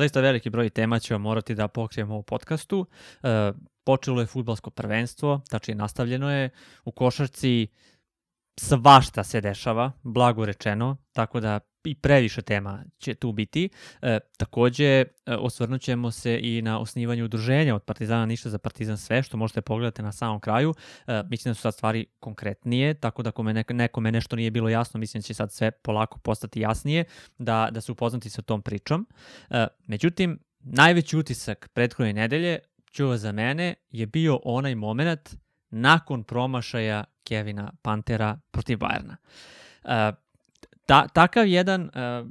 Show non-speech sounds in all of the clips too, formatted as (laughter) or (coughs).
zaista veliki broj tema ćemo morati da pokrijemo u podcastu. E, počelo je futbalsko prvenstvo, tačnije nastavljeno je. U košarci svašta se dešava, blago rečeno, tako da i previše tema će tu biti. E, takođe, e, osvrnut ćemo se i na osnivanje udruženja od Partizana Ništa za Partizan sve, što možete pogledati na samom kraju. E, mislim da su sad stvari konkretnije, tako da ako me neko, nekome nešto nije bilo jasno, mislim da će sad sve polako postati jasnije, da, da se upoznati sa tom pričom. E, međutim, najveći utisak prethodne nedelje, čuva za mene, je bio onaj moment nakon promašaja Kevina Pantera protiv Bajerna. Uh, ta, takav jedan, uh,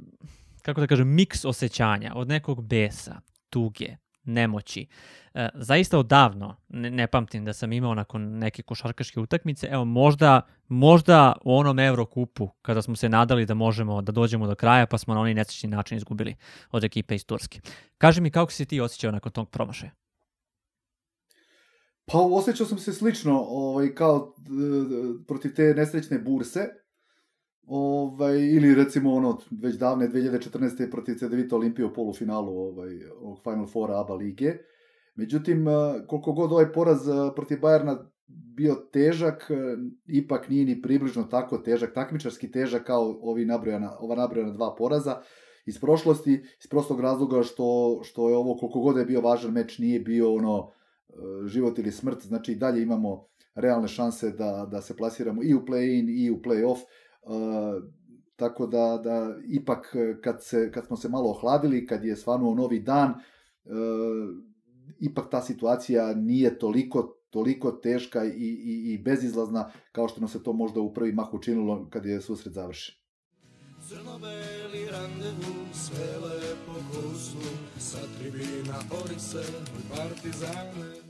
kako da kažem, miks osjećanja od nekog besa, tuge, nemoći. E, zaista odavno ne, ne pamtim da sam imao nakon neke košarkaške utakmice. Evo, možda, možda u onom Eurokupu, kada smo se nadali da možemo da dođemo do kraja, pa smo na onaj nesrećni način izgubili od ekipe iz Turske. Kaži mi kako si ti osjećao nakon tog promašaja? Pa osjećao sam se slično ovaj, kao protiv te nesrećne burse. Ovaj, ili recimo ono, već davne 2014. protiv CDVita Olimpije u polufinalu ovaj, Final Four ABA lige. Međutim, koliko god ovaj poraz protiv Bajerna bio težak, ipak nije ni približno tako težak, takmičarski težak kao ovi nabrojana, ova nabrojana dva poraza iz prošlosti, iz prostog razloga što, što je ovo, koliko god je bio važan meč, nije bio ono život ili smrt, znači i dalje imamo realne šanse da, da se plasiramo i u play-in i u play-off, tako da, da ipak kad, se, kad smo se malo ohladili, kad je svanuo novi dan, uh, ipak ta situacija nije toliko toliko teška i, i, i bezizlazna kao što nam se to možda u prvi mah učinilo kad je susret završen. Crno-beli randevu, sve lepo kosu, sa tribina Orise i Partizane.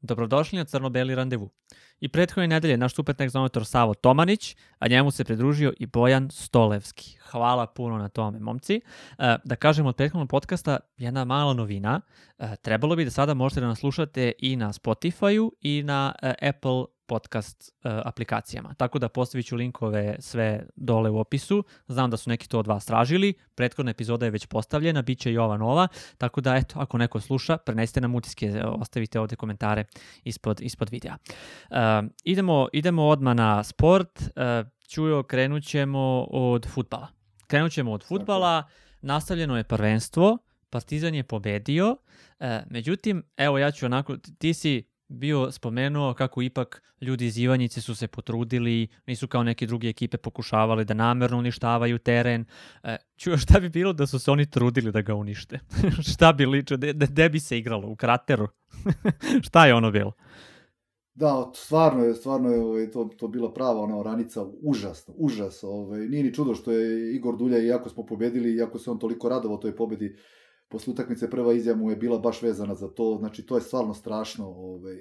Dobrodošli na Crno-beli randevu. I prethodne nedelje naš super tekstometar Savo Tomanić, a njemu se pridružio i Bojan Stolevski. Hvala puno na tome, momci. E, da kažem od prethodnog podcasta, jedna mala novina. E, trebalo bi da sada možete da nas slušate i na Spotify-u i na e, Apple podcast uh, aplikacijama. Tako da postavit ću linkove sve dole u opisu. Znam da su neki to od vas tražili. Prethodna epizoda je već postavljena, bit će i ova nova. Tako da, eto, ako neko sluša, prenesite nam utiske, ostavite ovde komentare ispod, ispod videa. Uh, idemo, idemo odmah na sport. Uh, Čujo, krenut ćemo od futbala. Krenut ćemo od futbala. Nastavljeno je prvenstvo. Partizan je pobedio. Uh, međutim, evo ja ću onako, ti si bio spomenuo kako ipak ljudi iz Ivanjice su se potrudili, nisu kao neke druge ekipe pokušavali da namerno uništavaju teren. E, čuo šta bi bilo da su se oni trudili da ga unište? (laughs) šta bi liče, gde bi se igralo? U krateru? (laughs) šta je ono bilo? Da, stvarno je, stvarno je ovaj, to, to bila prava ona oranica, užasno, užas. Ovaj, nije ni čudo što je Igor Dulja, iako smo pobedili, iako se on toliko radovao toj pobedi, posle utakmice prva izjava mu je bila baš vezana za to, znači to je stvarno strašno ovaj,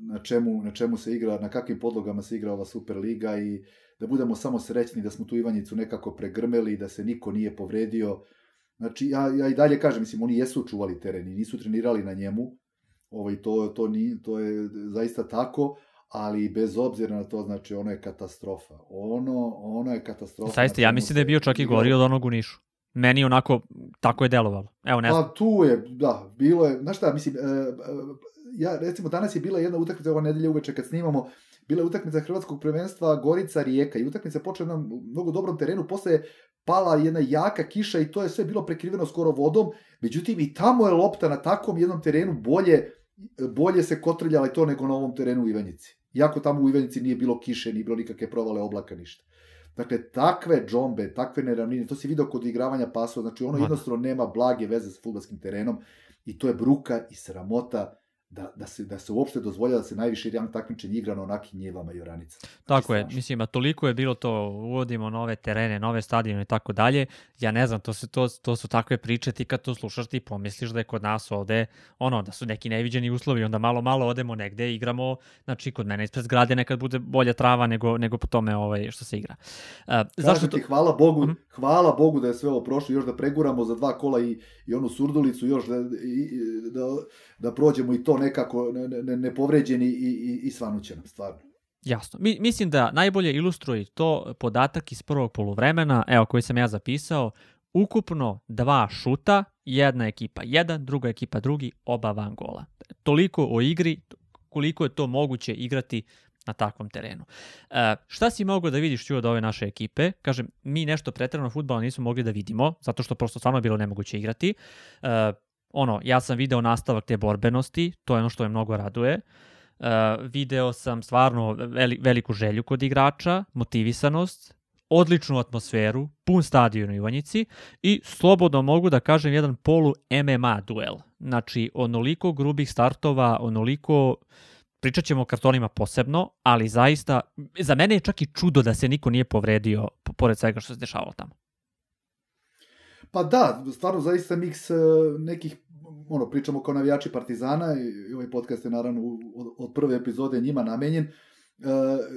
na, čemu, na čemu se igra, na kakvim podlogama se igra ova Superliga i da budemo samo srećni da smo tu Ivanjicu nekako pregrmeli, da se niko nije povredio. Znači, ja, ja i dalje kažem, mislim, oni jesu čuvali teren i nisu trenirali na njemu, ovaj, to, to, ni, to je zaista tako, ali bez obzira na to, znači, ono je katastrofa. Ono, ono je katastrofa. Zaista, ja mislim da je bio čak i gori od onog u Nišu meni onako tako je delovalo. Evo, ne znam. Pa tu je, da, bilo je, znaš šta, mislim, e, e, ja, recimo, danas je bila jedna utakmica ova nedelja uveče kad snimamo, bila je utakmica Hrvatskog prvenstva Gorica Rijeka i utakmica počela na mnogo dobrom terenu, posle je pala jedna jaka kiša i to je sve bilo prekriveno skoro vodom, međutim i tamo je lopta na takvom jednom terenu bolje, bolje se kotrljala i to nego na ovom terenu u Ivanjici. Iako tamo u Ivanjici nije bilo kiše, nije bilo nikakve provale oblaka, ništa. Dakle, takve džombe, takve neravnine, to si video kod igravanja pasova, znači ono jednostavno nema blage veze sa futbalskim terenom i to je bruka i sramota da, da, se, da se uopšte dozvolja da se najviše rang takmičenje igra na onakim njevama i oranicama. Tako je, mislim, a toliko je bilo to, uvodimo nove terene, nove stadione i tako dalje, ja ne znam, to su, to, to su takve priče, ti kad to slušaš ti pomisliš da je kod nas ovde, ono, da su neki neviđeni uslovi, onda malo, malo odemo negde, igramo, znači kod mene ispred zgrade nekad bude bolja trava nego, nego po tome ovaj, što se igra. Uh, zašto ti, to... hvala Bogu, mm -hmm. hvala Bogu da je sve ovo prošlo, još da preguramo za dva kola i, i onu surdulicu, još da, i, da, da prođemo i to nekako nepovređeni i, i, i svanuće nam, stvarno. Jasno. Mi, mislim da najbolje ilustruje to podatak iz prvog poluvremena, evo koji sam ja zapisao, ukupno dva šuta, jedna ekipa jedan, druga ekipa drugi, oba van gola. Toliko o igri, koliko je to moguće igrati na takvom terenu. E, šta si mogao da vidiš čuo od ove naše ekipe? Kažem, mi nešto pretredno futbola nismo mogli da vidimo, zato što prosto stvarno je bilo nemoguće igrati. E, ono, ja sam video nastavak te borbenosti, to je ono što me mnogo raduje. Uh, video sam stvarno veli, veliku želju kod igrača, motivisanost, odličnu atmosferu, pun stadion u Ivanjici i slobodno mogu da kažem jedan polu MMA duel. Znači, onoliko grubih startova, onoliko pričat ćemo o kartonima posebno, ali zaista, za mene je čak i čudo da se niko nije povredio pored svega što se dešavalo tamo. Pa da, stvarno zaista miks e, nekih, ono, pričamo kao navijači Partizana i ovaj podcast je naravno od, od prve epizode njima namenjen. Uh,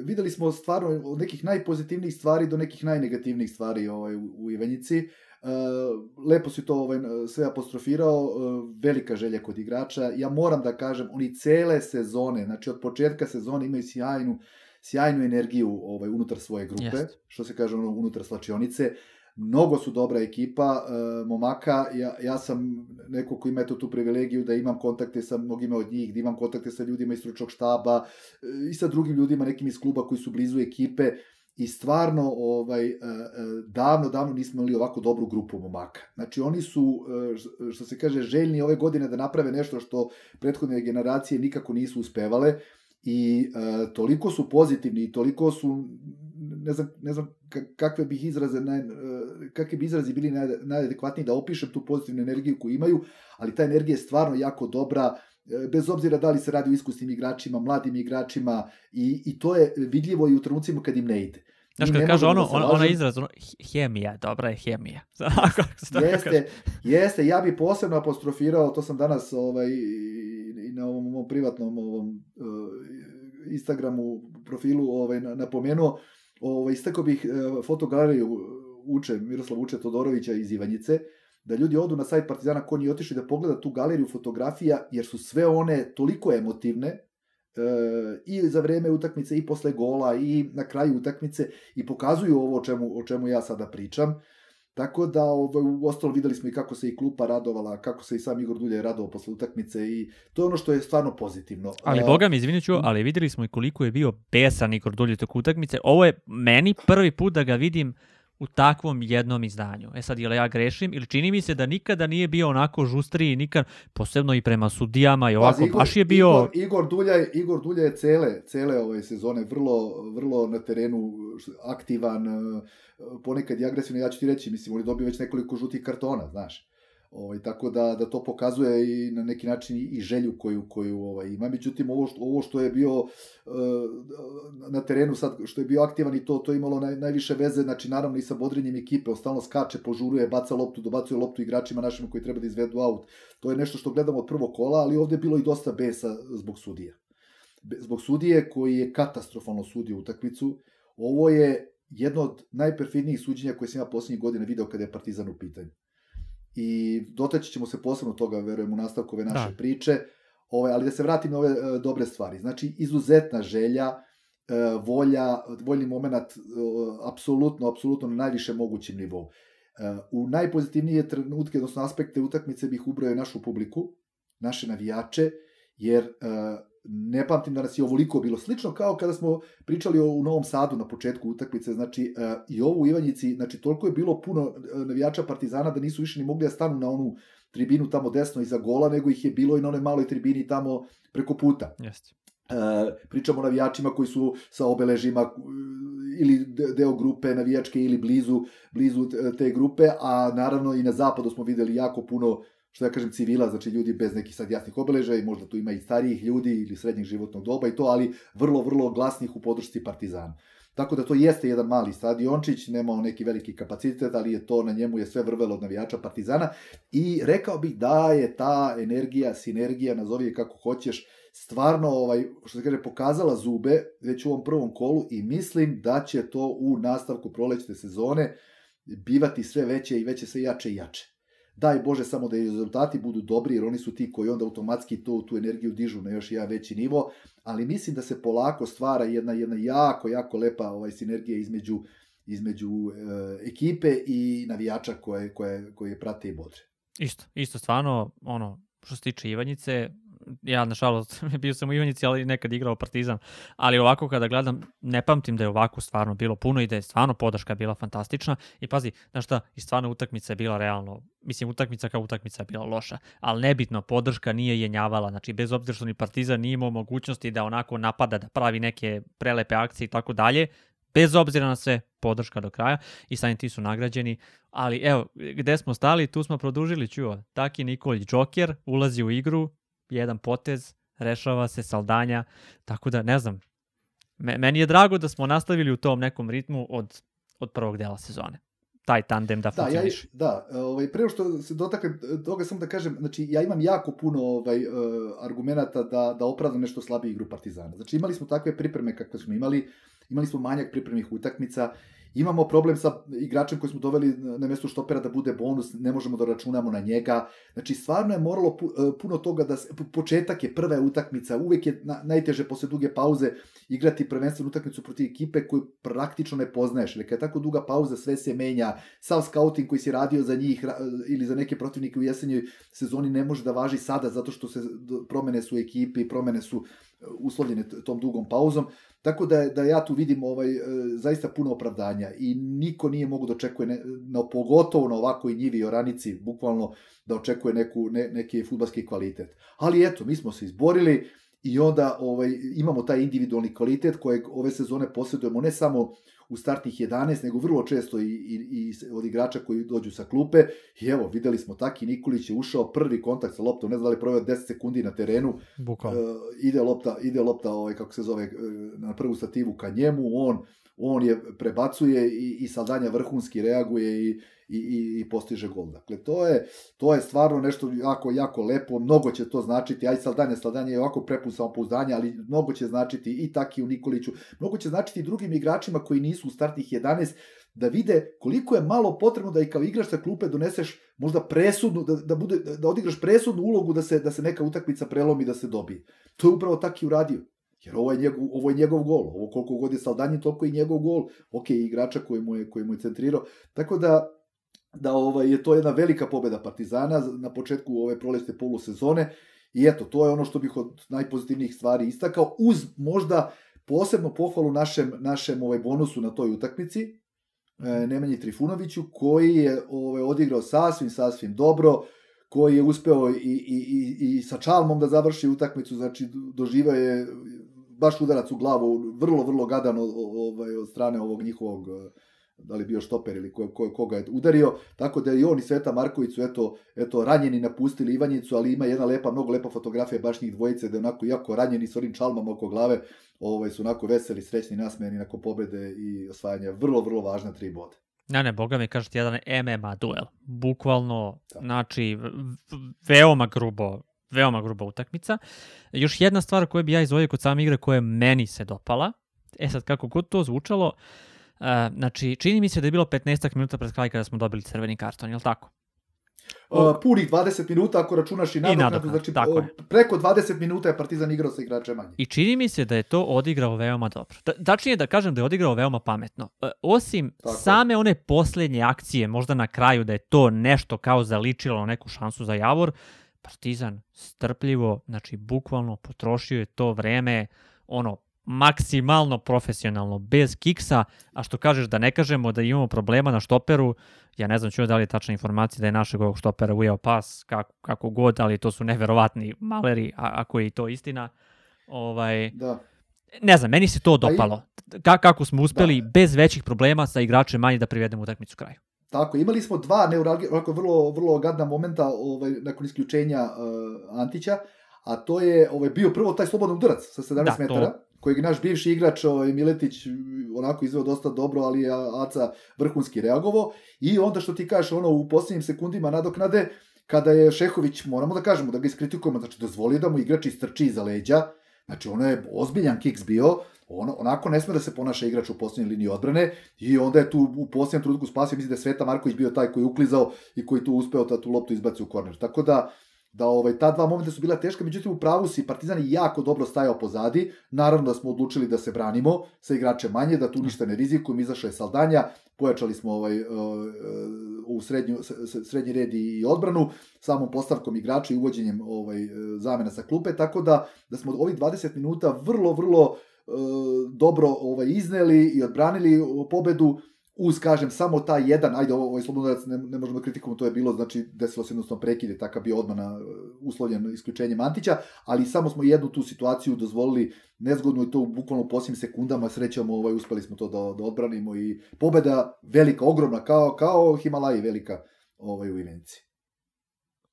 videli smo stvarno od nekih najpozitivnijih stvari do nekih najnegativnijih stvari ovaj, u, u Ivanjici. Uh, lepo si to ovaj, sve apostrofirao, uh, velika želja kod igrača. Ja moram da kažem, oni cele sezone, znači od početka sezone imaju sjajnu, sjajnu energiju ovaj, unutar svoje grupe, yes. što se kaže ono, unutar slačionice. Mnogo su dobra ekipa, uh, momaka, ja, ja sam neko ko ima eto tu privilegiju da imam kontakte sa mnogima od njih, da imam kontakte sa ljudima iz stručnog štaba uh, i sa drugim ljudima, nekim iz kluba koji su blizu ekipe. I stvarno ovaj davno davno nismo imali ovako dobru grupu momaka. Znači oni su što se kaže željni ove godine da naprave nešto što prethodne generacije nikako nisu uspevale. I toliko su pozitivni i toliko su ne znam, ne znam kakve bih izraze naj, kakvi bi izrazi bili naj, najadekvatniji da opišem tu pozitivnu energiju koju imaju, ali ta energija je stvarno jako dobra bez obzira da li se radi o iskusnim igračima, mladim igračima i, i to je vidljivo i u trenucima kad im ne ide. Znaš, kad kaže ono, da on, ona izraz, ono, hemija, dobra je hemija. (laughs) jeste, jeste, ja bi posebno apostrofirao, to sam danas ovaj, i na ovom, ovom privatnom ovom, uh, Instagramu profilu ovaj, napomenuo, ovaj, istakao bih uh, fotogaleriju Uče, Miroslav Uče Todorovića iz Ivanjice, da ljudi odu na sajt Partizana ko nije otišli da pogleda tu galeriju fotografija, jer su sve one toliko emotivne, i za vreme utakmice i posle gola i na kraju utakmice i pokazuju ovo o čemu, o čemu ja sada pričam. Tako da, ovaj, u ostalo videli smo i kako se i klupa radovala, kako se i sam Igor Dulje radovao posle utakmice i to je ono što je stvarno pozitivno. Ali, boga mi, izvinit ću, ali videli smo i koliko je bio besan Igor Dulje tog utakmice. Ovo je meni prvi put da ga vidim u takvom jednom izdanju. E sad, ili ja grešim, ili čini mi se da nikada nije bio onako žustriji, nikad, posebno i prema sudijama i ovako, Igor, baš je bio... Igor, Igor, Dulja, Igor Dulja je cele, cele ove sezone vrlo, vrlo na terenu aktivan, ponekad i agresivno, ja ću ti reći, mislim, on je dobio već nekoliko žutih kartona, znaš. Ovaj, tako da, da to pokazuje i na neki način i želju koju, koju ovaj, ima. Međutim, ovo što, ovo što je bio uh, na terenu sad, što je bio aktivan i to, to je imalo naj, najviše veze, znači naravno i sa bodrenjem ekipe, stalno skače, požuruje, baca loptu, dobacuje loptu igračima našim koji treba da izvedu aut. To je nešto što gledamo od prvog kola, ali ovde je bilo i dosta besa zbog sudija. Zbog sudije koji je katastrofalno sudio utakmicu. Ovo je jedno od najperfidnijih suđenja koje sam ja poslednjih godina video kada je Partizan u pitanju i dotaći ćemo se posebno toga, verujem, u nastavku ove naše da. priče, ove, ali da se vratim na ove e, dobre stvari. Znači, izuzetna želja, e, volja, voljni moment, e, apsolutno, apsolutno na najviše mogućem nivou. E, u najpozitivnije trenutke, odnosno aspekte utakmice bih ubrojao našu publiku, naše navijače, jer e, ne pamtim da nas je ovoliko bilo slično kao kada smo pričali o, u Novom Sadu na početku utakmice, znači uh, i ovo u Ivanjici, znači toliko je bilo puno e, navijača Partizana da nisu više ni mogli da stanu na onu tribinu tamo desno iza gola, nego ih je bilo i na onoj maloj tribini tamo preko puta. Jeste. Uh, pričamo o navijačima koji su sa obeležima ili deo grupe navijačke ili blizu blizu te grupe, a naravno i na zapadu smo videli jako puno što ja kažem civila, znači ljudi bez nekih sad jasnih obeleža i možda tu ima i starijih ljudi ili srednjeg životnog doba i to, ali vrlo, vrlo glasnih u podršci Partizana. Tako da to jeste jedan mali stadiončić, nema on neki veliki kapacitet, ali je to na njemu je sve vrvelo od navijača Partizana i rekao bih da je ta energija, sinergija, nazovi je kako hoćeš, stvarno ovaj što se kaže pokazala zube već u ovom prvom kolu i mislim da će to u nastavku prolećne sezone bivati sve veće i veće sve jače i jače. Daj Bože samo da i rezultati budu dobri, jer oni su ti koji onda automatski tu, tu energiju dižu na još jedan veći nivo, ali mislim da se polako stvara jedna, jedna jako, jako lepa ovaj, sinergija između, između e, ekipe i navijača koje, koje, koje prate i bodre. Isto, isto stvarno, ono, što se tiče Ivanjice, ja nažalost (laughs) bio sam u Ivanjici, ali nekad igrao Partizan, ali ovako kada gledam, ne pamtim da je ovako stvarno bilo puno i da je stvarno podrška bila fantastična. I pazi, znaš šta, i stvarno utakmica je bila realno, mislim utakmica kao utakmica je bila loša, ali nebitno, podrška nije jenjavala, znači bez obzira što ni Partizan nije imao mogućnosti da onako napada, da pravi neke prelepe akcije i tako dalje, bez obzira na sve, podrška do kraja i sami ti su nagrađeni. Ali evo, gde smo stali, tu smo produžili, čuo, Taki Nikolić Joker ulazi u igru, jedan potez, rešava se Saldanja, tako da ne znam, meni je drago da smo nastavili u tom nekom ritmu od, od prvog dela sezone taj tandem da funkcioniše. Da, ja, da ovaj, preo što se dotaknem toga samo da kažem, znači ja imam jako puno ovaj, uh, argumenta da, da opravdam nešto slabiju igru Partizana. Znači imali smo takve pripreme kakve smo imali, imali smo manjak pripremnih utakmica, Imamo problem sa igračem koji smo doveli na mesto štopera da bude bonus, ne možemo da računamo na njega. Znači, stvarno je moralo e, puno toga da... Se, početak je prva utakmica, uvek je na, najteže posle duge pauze igrati prvenstvenu utakmicu protiv ekipe koju praktično ne poznaješ. Ili kad je tako duga pauza, sve se menja. Sav scouting koji si radio za njih ili za neke protivnike u jesenjoj sezoni ne može da važi sada zato što se promene su u ekipi, promene su e, uslovljene tom dugom pauzom. Tako da, da ja tu vidim ovaj, e, zaista puno opravdanja i niko nije mogu da očekuje, ne, na, pogotovo na ovakoj njivi oranici, bukvalno da očekuje neku, ne, neki futbalski kvalitet. Ali eto, mi smo se izborili i onda ovaj, imamo taj individualni kvalitet kojeg ove sezone posjedujemo ne samo u startnih 11, nego vrlo često i, i, i od igrača koji dođu sa klupe. I evo, videli smo Taki Nikolić je ušao prvi kontakt sa loptom, ne znam da li proveo 10 sekundi na terenu. Bukvalno. Uh, ide lopta, ide lopta ovaj, kako se zove, na prvu stativu ka njemu, on on je prebacuje i, i Saldanja vrhunski reaguje i, i, i, i postiže gol. Dakle, to je, to je stvarno nešto jako, jako lepo, mnogo će to značiti, aj Saldanja, Saldanja je ovako prepun samopouzdanja, ali mnogo će značiti i Taki u Nikoliću, mnogo će značiti i drugim igračima koji nisu u startih 11, da vide koliko je malo potrebno da i kao igrač sa klupe doneseš možda presudnu, da, da, bude, da odigraš presudnu ulogu da se, da se neka utakmica prelomi da se dobije. To je upravo Taki uradio. Jer ovo je njegov, ovo je njegov gol. Ovo koliko god je Saldanji, toliko i njegov gol. Ok, igrača koji mu je, koji mu je centrirao. Tako da, da ovaj, je to jedna velika pobeda Partizana na početku ove prolećne polusezone. I eto, to je ono što bih od najpozitivnijih stvari istakao, uz možda posebno pohvalu našem, našem ovaj bonusu na toj utakmici, e, Nemanji Trifunoviću, koji je ovaj, odigrao sasvim, sasvim dobro, koji je uspeo i, i, i, i sa čalmom da završi utakmicu, znači doživao je baš udarac u glavu, vrlo, vrlo gadan ovaj, od strane ovog njihovog da li bio štoper ili ko, ko, koga je udario, tako da i on i Sveta Marković su eto, eto ranjeni napustili Ivanjicu, ali ima jedna lepa, mnogo lepa fotografija baš njih dvojice, da onako jako ranjeni s onim čalmom oko glave, ovaj, su onako veseli, srećni, nasmejani nakon pobede i osvajanja vrlo, vrlo važna tri boda. Ne, ne, boga mi kažete jedan MMA duel. Bukvalno, da. znači, veoma grubo, veoma gruba utakmica. Još jedna stvar koju bi ja izvojio kod same igre koja meni se dopala, e sad kako god to zvučalo, uh, znači, čini mi se da je bilo 15 minuta pred kraj kada smo dobili crveni karton, je li tako? Uh, punih 20 minuta ako računaš i nadoknadu, znači tako preko 20 minuta je Partizan igrao sa igračem manje. I čini mi se da je to odigrao veoma dobro. Da, tačnije da kažem da je odigrao veoma pametno. Uh, osim tako. same one poslednje akcije, možda na kraju da je to nešto kao zaličilo neku šansu za Javor, Partizan strpljivo, znači bukvalno potrošio je to vreme, ono, maksimalno profesionalno, bez kiksa, a što kažeš da ne kažemo da imamo problema na štoperu, ja ne znam čuo da li je tačna informacija da je našeg ovog štopera ujeo pas, kako, kako god, ali to su neverovatni maleri, a, ako je i to istina. Ovaj, da. Ne znam, meni se to dopalo. Ka, kako smo uspeli da. bez većih problema sa igračem manje da privedemo utakmicu kraju. Tako, imali smo dva neuralgi, vrlo, vrlo gadna momenta ovaj, nakon isključenja uh, Antića, a to je ovaj, bio prvo taj slobodan udarac sa 17 da, metara. To kojeg naš bivši igrač ovaj, Miletić onako izveo dosta dobro, ali je Aca vrhunski reagovao. I onda što ti kažeš, ono, u posljednjim sekundima nadoknade, kada je Šehović, moramo da kažemo, da ga iskritikujemo, znači dozvolio da mu igrač istrči iza leđa, znači ono je ozbiljan kiks bio, ono, onako ne sme da se ponaša igrač u posljednjoj liniji odbrane i onda je tu u posljednjem trenutku spasio, mislim da je Sveta Marković bio taj koji je uklizao i koji tu uspeo da tu loptu izbaci u korner. Tako da, da ovaj, ta dva momenta su bila teška, međutim u pravu si, Partizan je jako dobro stajao pozadi, naravno da smo odlučili da se branimo sa igračem manje, da tu ništa ne rizikujemo, izašao je Saldanja, pojačali smo ovaj, uh, u srednju, srednji red i odbranu, samom postavkom igrača i uvođenjem ovaj, zamena sa klupe, tako da, da smo ovih 20 minuta vrlo, vrlo dobro ovaj, izneli i odbranili pobedu, uz, kažem, samo ta jedan, ajde, ovo, ovaj slobodnodac ne, ne možemo kritikamo, to je bilo, znači, desilo se jednostavno prekide, takav bio odmana uslovljen isključenjem Antića, ali samo smo jednu tu situaciju dozvolili nezgodno i to bukvalno u posljednjim sekundama, srećamo, ovaj, uspeli smo to da, da odbranimo i pobeda velika, ogromna, kao, kao Himalaji velika ovaj, u Ivenici.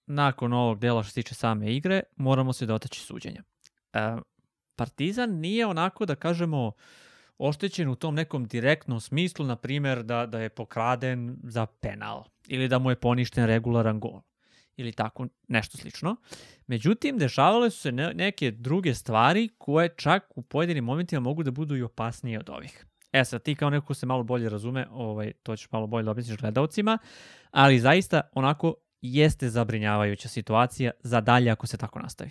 Nakon ovog dela što se tiče same igre, moramo se dotaći suđenja. E, Partizan nije onako da kažemo oštećen u tom nekom direktnom smislu, na primjer da, da je pokraden za penal ili da mu je poništen regularan gol ili tako nešto slično. Međutim, dešavale su se ne, neke druge stvari koje čak u pojedinim momentima mogu da budu i opasnije od ovih. E sad, ti kao neko ko se malo bolje razume, ovaj, to ćeš malo bolje da objasniš gledalcima, ali zaista onako jeste zabrinjavajuća situacija za dalje ako se tako nastavi.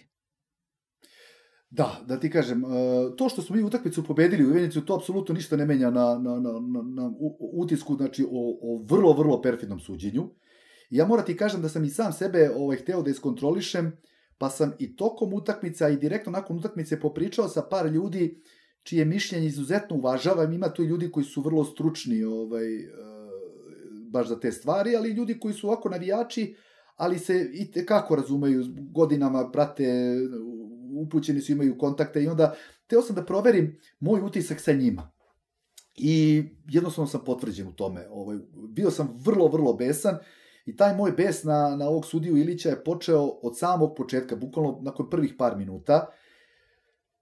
Da, da ti kažem, e, to što smo mi utakmicu pobedili u Ivenicu, to apsolutno ništa ne menja na, na, na, na, na utisku, znači o, o vrlo, vrlo perfidnom suđenju. Ja moram ti kažem da sam i sam sebe ovaj, hteo da iskontrolišem, pa sam i tokom utakmica i direktno nakon utakmice popričao sa par ljudi čije mišljenje izuzetno uvažavam. Ima tu ljudi koji su vrlo stručni ovaj, e, baš za te stvari, ali ljudi koji su ovako navijači, ali se i kako razumeju, godinama prate upućeni su, imaju kontakte i onda teo sam da proverim moj utisak sa njima. I jednostavno sam potvrđen u tome. Ovaj, bio sam vrlo, vrlo besan i taj moj bes na, na ovog sudiju Ilića je počeo od samog početka, bukvalno nakon prvih par minuta.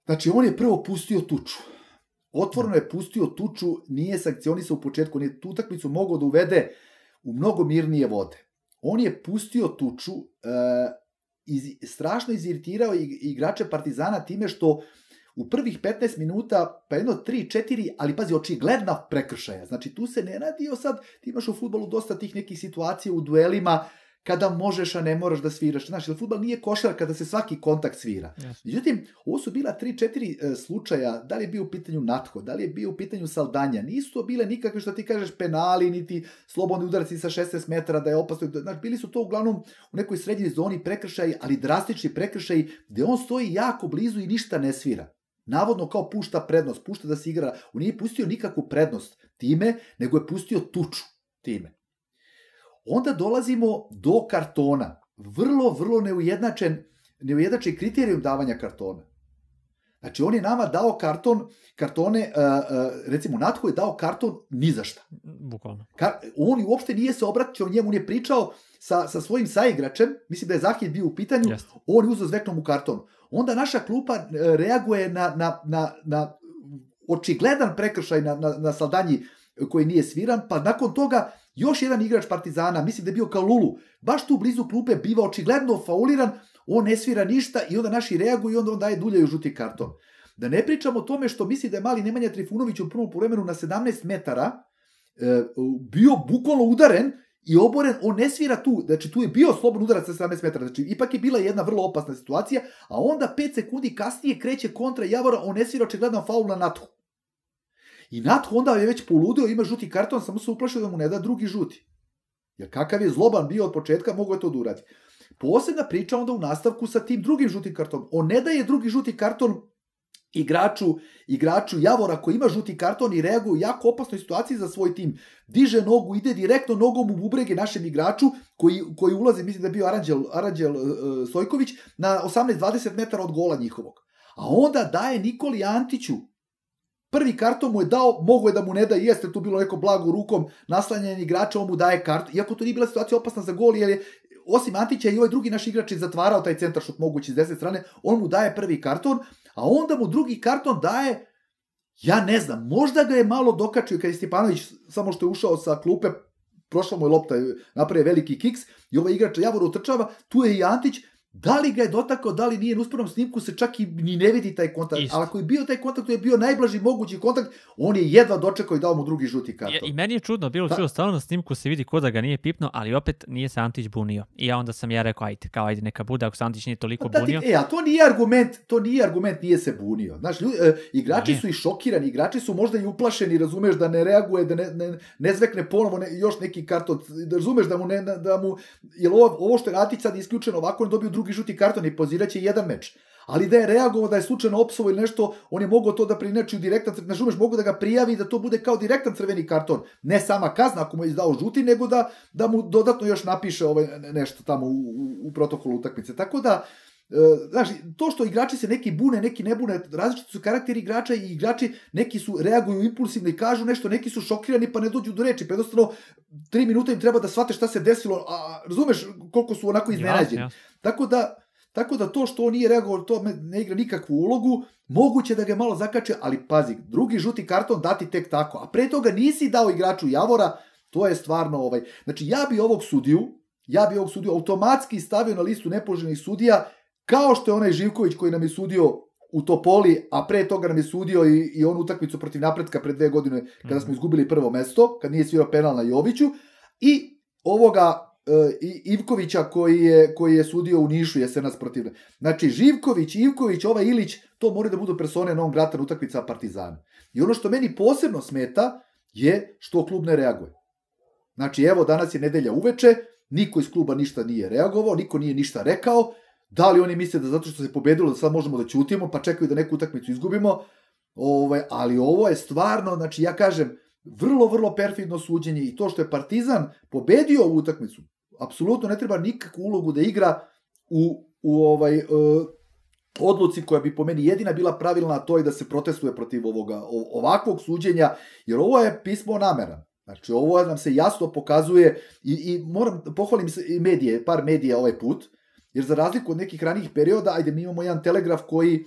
Znači, on je prvo pustio tuču. Otvorno je pustio tuču, nije sankcionisao u početku, nije tu utakmicu mogao da uvede u mnogo mirnije vode. On je pustio tuču, e, iz, strašno iziritirao igrače Partizana time što u prvih 15 minuta, pa jedno 3-4, ali pazi, očigledna prekršaja. Znači, tu se ne radi o sad, ti imaš u futbolu dosta tih nekih situacija u duelima, kada možeš, a ne moraš da sviraš. Znaš, jer futbal nije košar kada se svaki kontakt svira. Yes. Međutim, ovo su bila 3-4 e, slučaja, da li je bio u pitanju Natho, da li je bio u pitanju Saldanja, nisu to bile nikakve što ti kažeš penali, niti slobodni udarci sa 16 metara da je opasno. Znači, bili su to uglavnom u nekoj srednjoj zoni prekršaj, ali drastični prekršaj, gde on stoji jako blizu i ništa ne svira. Navodno kao pušta prednost, pušta da se igra. On nije pustio nikakvu prednost time, nego je pustio tuču time. Onda dolazimo do kartona. Vrlo, vrlo neujednačen, neujednačen kriterijum davanja kartona. Znači, on je nama dao karton, kartone, uh, uh, recimo, Natho je dao karton ni za šta. Bukvalno. Kar, on uopšte nije se obraćao njemu, on je pričao sa, sa svojim saigračem, mislim da je Zahid bio u pitanju, Just. on je uzao zveknom u karton. Onda naša klupa reaguje na, na, na, na očigledan prekršaj na, na, na saldanji koji nije sviran, pa nakon toga još jedan igrač Partizana, mislim da je bio Kalulu, baš tu blizu klupe biva očigledno fauliran, on ne svira ništa i onda naši reaguju i onda on daje duljaju žuti karton. Da ne pričamo o tome što misli da je mali Nemanja Trifunović u prvom povremenu na 17 metara e, bio bukvalno udaren i oboren, on ne svira tu, znači tu je bio slobodan udarac sa 17 metara, znači ipak je bila jedna vrlo opasna situacija, a onda 5 sekundi kasnije kreće kontra Javora, on ne svira očigledno faul na Nathu. I Natho onda je već poludeo, ima žuti karton, samo se uplašio da mu ne da drugi žuti. Jer kakav je zloban bio od početka, mogo je to da uradi. Posebna priča onda u nastavku sa tim drugim žutim kartonom. On ne daje drugi žuti karton igraču, igraču Javora koji ima žuti karton i reaguje u jako opasnoj situaciji za svoj tim. Diže nogu, ide direktno nogom u bubrege našem igraču koji, koji ulazi, mislim da je bio Aranđel, Aranđel uh, Stojković, na 18-20 metara od gola njihovog. A onda daje Nikoli Antiću, Prvi karton mu je dao, mogo je da mu ne da, jeste tu bilo neko blago rukom naslanjanje igrača, on mu daje karton, iako to nije bila situacija opasna za gol, jer je osim Antića i ovaj drugi naš igrač je zatvarao taj centar šut mogući s desne strane, on mu daje prvi karton, a onda mu drugi karton daje, ja ne znam, možda ga je malo dokačio kad je Stipanović samo što je ušao sa klupe, prošla mu je lopta, napravio veliki kiks i ovaj igrač Javor utrčava, tu je i Antić, Da li ga je dotakao, da li nije, na uspornom snimku se čak i ni ne vidi taj kontakt. Isto. Ali ako je bio taj kontakt, to je bio najblaži mogući kontakt, on je jedva dočekao i dao mu drugi žuti I, karton. I meni je čudno bilo Da. da. stvarno na snimku se vidi ko da ga nije pipno, ali opet nije se Antić bunio. I ja onda sam ja rekao, ajde, kao ajde neka bude, ako se Antić nije toliko Pa da ti, bunio. e, a to nije argument, to nije argument, nije se bunio. Znaš, ljudi, e, igrači Nije. su i šokirani, igrači su možda i uplašeni, razumeš, da ne reaguje, da ne, ne, ne zvekne ponovo ne, još neki karton, da razumeš da mu ne, da mu, jer ovo, ovo što je Atić sad isključeno ovako, on dobio drugi žuti karton i poziraće jedan meč. Ali da je reagovao, da je slučajno opsovo ili nešto, on je mogao to da prinači u direktan, crveni, razumeš, mogu da ga prijavi da to bude kao direktan crveni karton. Ne sama kazna ako mu je izdao žuti, nego da, da mu dodatno još napiše ovaj, nešto tamo u, u, u protokolu utakmice. Tako da, E, znaš, to što igrači se neki bune, neki ne bune, različiti su karakteri igrača i igrači neki su reaguju impulsivno i kažu nešto, neki su šokirani pa ne dođu do reči, pa jednostavno tri minuta im treba da shvate šta se desilo, a razumeš koliko su onako iznenađeni. Jasno, Tako da, tako da to što on nije reagovao, to ne igra nikakvu ulogu, moguće da ga malo zakače, ali pazi, drugi žuti karton dati tek tako, a pre toga nisi dao igraču Javora, to je stvarno ovaj, znači ja bi ovog sudiju, ja bi ovog sudiju automatski stavio na listu nepoželjnih sudija, kao što je onaj Živković koji nam je sudio u Topoli, a pre toga nam je sudio i, i onu utakmicu protiv napretka pre dve godine kada smo Mhm. izgubili prvo mesto, kad nije svirao penal na Joviću, i ovoga e, i- Ivkovića koji je, koji je sudio u Nišu jesenas protiv. Znači, Živković, Ivković, ovaj Ilić, to moraju da budu persone non grata na utakmica Partizana. I ono što meni posebno smeta je što klub ne reaguje. Znači, evo, danas je nedelja uveče, niko iz kluba ništa nije reagovao, niko nije ništa rekao, da li oni misle da zato što se pobedilo da sad možemo da ćutimo, pa čekaju da neku utakmicu izgubimo, ovaj, ali ovo je stvarno, znači ja kažem, vrlo, vrlo perfidno suđenje i to što je Partizan pobedio ovu utakmicu, apsolutno ne treba nikakvu ulogu da igra u, u ovaj, e, odluci koja bi po meni jedina bila pravilna, a to je da se protestuje protiv ovoga, ovakvog suđenja, jer ovo je pismo namera. Znači, ovo nam se jasno pokazuje i, i moram pohvalim se i medije, par medija ovaj put, jer za razliku od nekih ranijih perioda, ajde, mi imamo jedan telegraf koji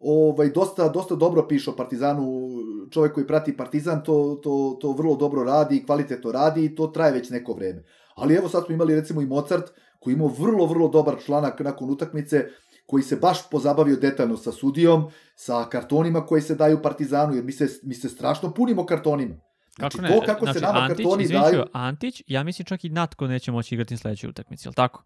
ovaj dosta dosta dobro piše o Partizanu, čovjek koji prati Partizan to to to vrlo dobro radi, kvalitetno radi i to traje već neko vreme. Ali evo sad smo imali recimo i Mozart koji imao vrlo vrlo dobar članak nakon utakmice koji se baš pozabavio detaljno sa sudijom, sa kartonima koji se daju Partizanu, jer mi se, mi se strašno punimo kartonima. Znači, Kako ne? to kako znači, se nama Antić, kartoni daju... Antić, ja mislim čak i Natko neće moći igrati na sledećoj utakmici, je li tako?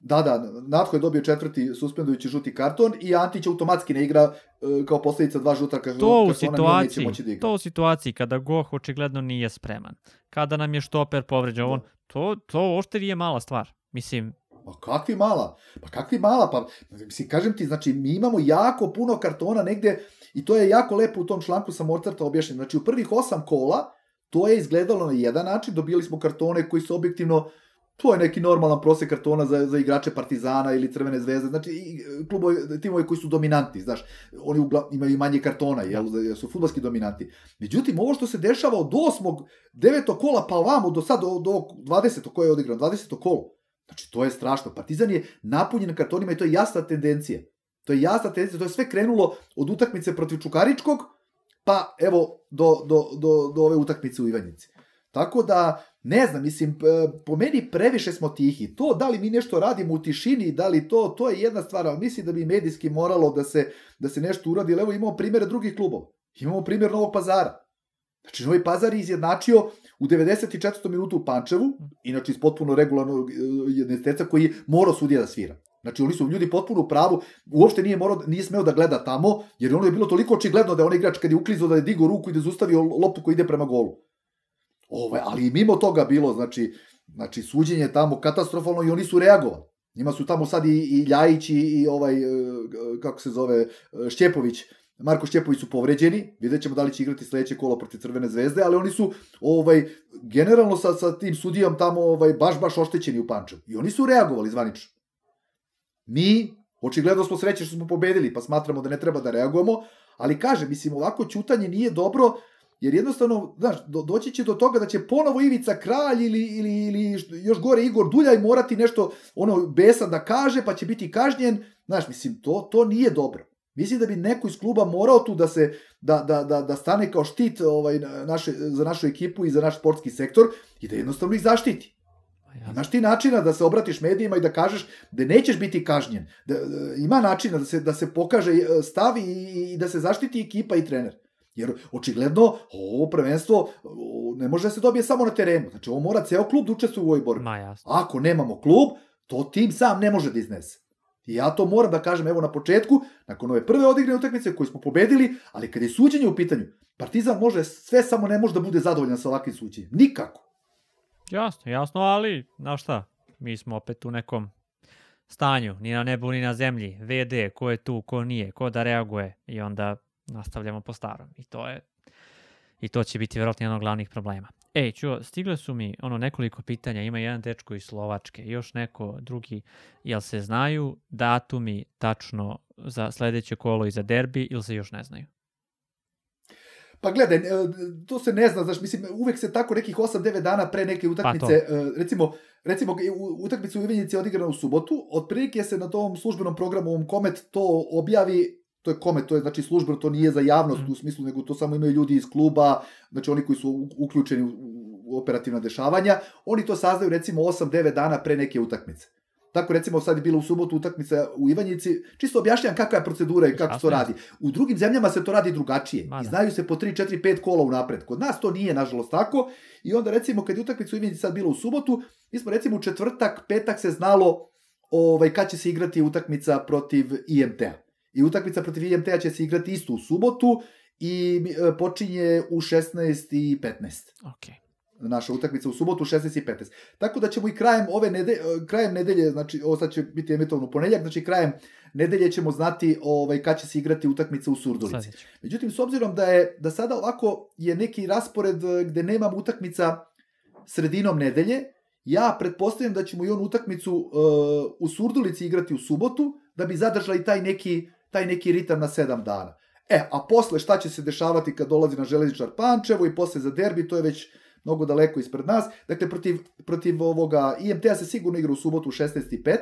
Da, da, Natko je dobio četvrti suspendujući žuti karton i Antić automatski ne igra e, kao posljedica dva žuta kartona, To u situaciji, moći da igra. to u situaciji kada Goh očigledno nije spreman. Kada nam je štoper povređen, on, to, to uopšte nije mala stvar. Mislim, Pa kakvi mala? Pa kakvi mala? Pa, mislim, kažem ti, znači, mi imamo jako puno kartona negde i to je jako lepo u tom članku sa Mozarta objašnjeno. Znači, u prvih osam kola to je izgledalo na jedan način, dobili smo kartone koji su objektivno to je neki normalan prosek kartona za, za igrače Partizana ili Crvene zvezde, znači i klubovi, timovi koji su dominanti, znaš, oni ugla, imaju manje kartona, jel, jer su futbalski dominanti. Međutim, ovo što se dešava od osmog, devetog kola pa ovamo do sad, do, do 20. koje je odigrano, 20. kolo, Znači, to je strašno. Partizan je napunjen kartonima i to je jasna tendencija. To je jasna tendencija, to je sve krenulo od utakmice protiv Čukaričkog, pa evo do, do, do, do ove utakmice u Ivanjici. Tako da, ne znam, mislim, po meni previše smo tihi. To da li mi nešto radimo u tišini, da li to, to je jedna stvar, ali mislim da bi medijski moralo da se, da se nešto uradi. Evo imamo primere drugih klubova. Imamo primjer Novog pazara. Znači, Novi Pazar je izjednačio u 94. minutu u Pančevu, inače iz potpuno regularnog e, jednesteca koji je morao sudija da svira. Znači, oni su ljudi potpuno u pravu, uopšte nije, morao, nije smeo da gleda tamo, jer ono je bilo toliko očigledno da je on igrač kad je uklizao da je digao ruku i da je zaustavio loptu koja ide prema golu. Ove, ali i mimo toga bilo, znači, znači suđenje tamo katastrofalno i oni su reagovali. Njima su tamo sad i, i Ljajić i, i ovaj, e, kako se zove, e, Šćepović, Marko Šćepović su povređeni, vidjet ćemo da li će igrati sledeće kolo protiv Crvene zvezde, ali oni su ovaj generalno sa, sa tim sudijom tamo ovaj, baš, baš oštećeni u Pančevu. I oni su reagovali zvanično. Mi, očigledno smo sreće što smo pobedili, pa smatramo da ne treba da reagujemo, ali kaže, mislim, ovako ćutanje nije dobro, jer jednostavno, znaš, do, doći će do toga da će ponovo Ivica Kralj ili, ili, ili još gore Igor Duljaj morati nešto ono besan da kaže, pa će biti kažnjen. Znaš, mislim, to, to nije dobro. Mislim da bi neko iz kluba morao tu da se da, da, da, da stane kao štit ovaj, naše, za našu ekipu i za naš sportski sektor i da jednostavno ih zaštiti. Pa Imaš ti načina da se obratiš medijima i da kažeš da nećeš biti kažnjen. Da, da, ima načina da se, da se pokaže e, stav i, i da se zaštiti ekipa i trener. Jer očigledno ovo prvenstvo ne može da se dobije samo na terenu. Znači ovo mora ceo klub da učestvuje u ovoj borbi. Ma jasno. Ako nemamo klub, to tim sam ne može da iznese. I ja to moram da kažem evo na početku, nakon ove prve odigrane utakmice koje smo pobedili, ali kad je suđenje u pitanju, Partizan može sve samo ne može da bude zadovoljan sa ovakvim suđenjem. Nikako. Jasno, jasno, ali, znaš šta, mi smo opet u nekom stanju, ni na nebu, ni na zemlji, VD, ko je tu, ko nije, ko da reaguje i onda nastavljamo po starom. I to je i to će biti verovatno jedan od glavnih problema. Ej, čuo, stigle su mi ono nekoliko pitanja, ima jedan dečko iz Slovačke, još neko drugi, jel se znaju datumi tačno za sledeće kolo i za derbi ili se još ne znaju? Pa gledaj, e, to se ne zna, znaš, mislim, uvek se tako nekih 8-9 dana pre neke utakmice, pa recimo, recimo utakmica u Ivinjici je odigrana u subotu, otprilike se na tom službenom programu ovom Komet to objavi to je kome, to je znači službeno, to nije za javnost mm. u smislu, nego to samo imaju ljudi iz kluba, znači oni koji su uključeni u operativna dešavanja, oni to saznaju recimo 8-9 dana pre neke utakmice. Tako recimo sad je bila u subotu utakmica u Ivanjici, čisto objašnjam kakva je procedura i kako se to radi. U drugim zemljama se to radi drugačije Mada. i znaju se po 3, 4, 5 kola unapred. Kod nas to nije nažalost tako i onda recimo kad je utakmica u Ivanjici sad bila u subotu, mi smo recimo u četvrtak, petak se znalo ovaj, kad će se igrati utakmica protiv IMT-a. I utakmica protiv IMT-a će se igrati isto u subotu i e, počinje u 16 i 15. Okay naša utakmica u subotu 16 i 15. Tako da ćemo i krajem ove nedelje, krajem nedelje, znači ovo sad će biti emitovano u ponedjeljak, znači krajem nedelje ćemo znati ovaj kad će se igrati utakmica u Surdulici. Međutim s obzirom da je da sada ovako je neki raspored gde nemam utakmica sredinom nedelje, ja pretpostavljam da ćemo i on utakmicu uh, u Surdulici igrati u subotu da bi zadržali taj neki taj neki ritam na 7 dana. E, a posle šta će se dešavati kad dolazi na železničar Pančevo i posle za derbi, to je već mnogo daleko ispred nas. Dakle, protiv, protiv ovoga IMT-a se sigurno igra u subotu 16 i 15,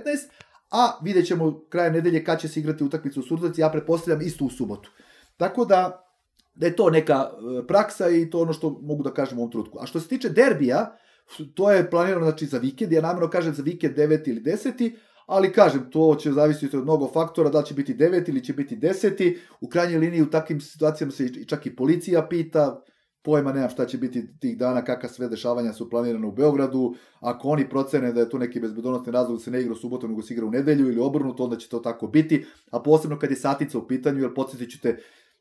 a vidjet ćemo krajem nedelje kad će se igrati utakmicu u Surdulici, ja pretpostavljam isto u subotu. Tako da, da je to neka e, praksa i to ono što mogu da kažem u ovom trutku. A što se tiče derbija, to je planirano znači, za vikend, ja namjerno kažem za vikend 9 ili 10 ali kažem, to će zavisiti od mnogo faktora, da će biti 9 ili će biti 10 u krajnjoj liniji u takvim situacijama se čak i policija pita, pojma nemam šta će biti tih dana, kakva sve dešavanja su planirane u Beogradu. Ako oni procene da je to neki bezbedonosni razlog da se ne igra u subotu, nego se igra u nedelju ili obrnuto, onda će to tako biti. A posebno kad je satica u pitanju, jer podsjetit ću te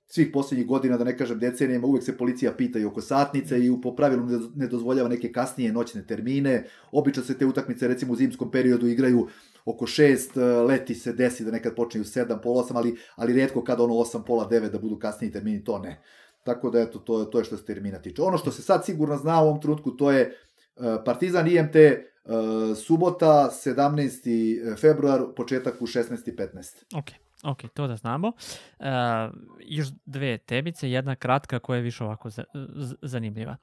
svih poslednjih godina, da ne kažem decenijama, uvek se policija pita i oko satnice i po pravilu ne dozvoljava neke kasnije noćne termine. Obično se te utakmice recimo u zimskom periodu igraju oko 6, leti se desi da nekad počne u 7, pola 8, ali, ali redko kada ono 8, pola 9 da budu kasniji termini, to ne. Tako da eto, to, to je što se termina tiče. Ono što se sad sigurno zna u ovom trutku, to je uh, Partizan IMT uh, subota 17. februar, početak u 16.15. Ok, ok, to da znamo. Uh, još dve tebice, jedna kratka koja je više ovako za, zanimljiva.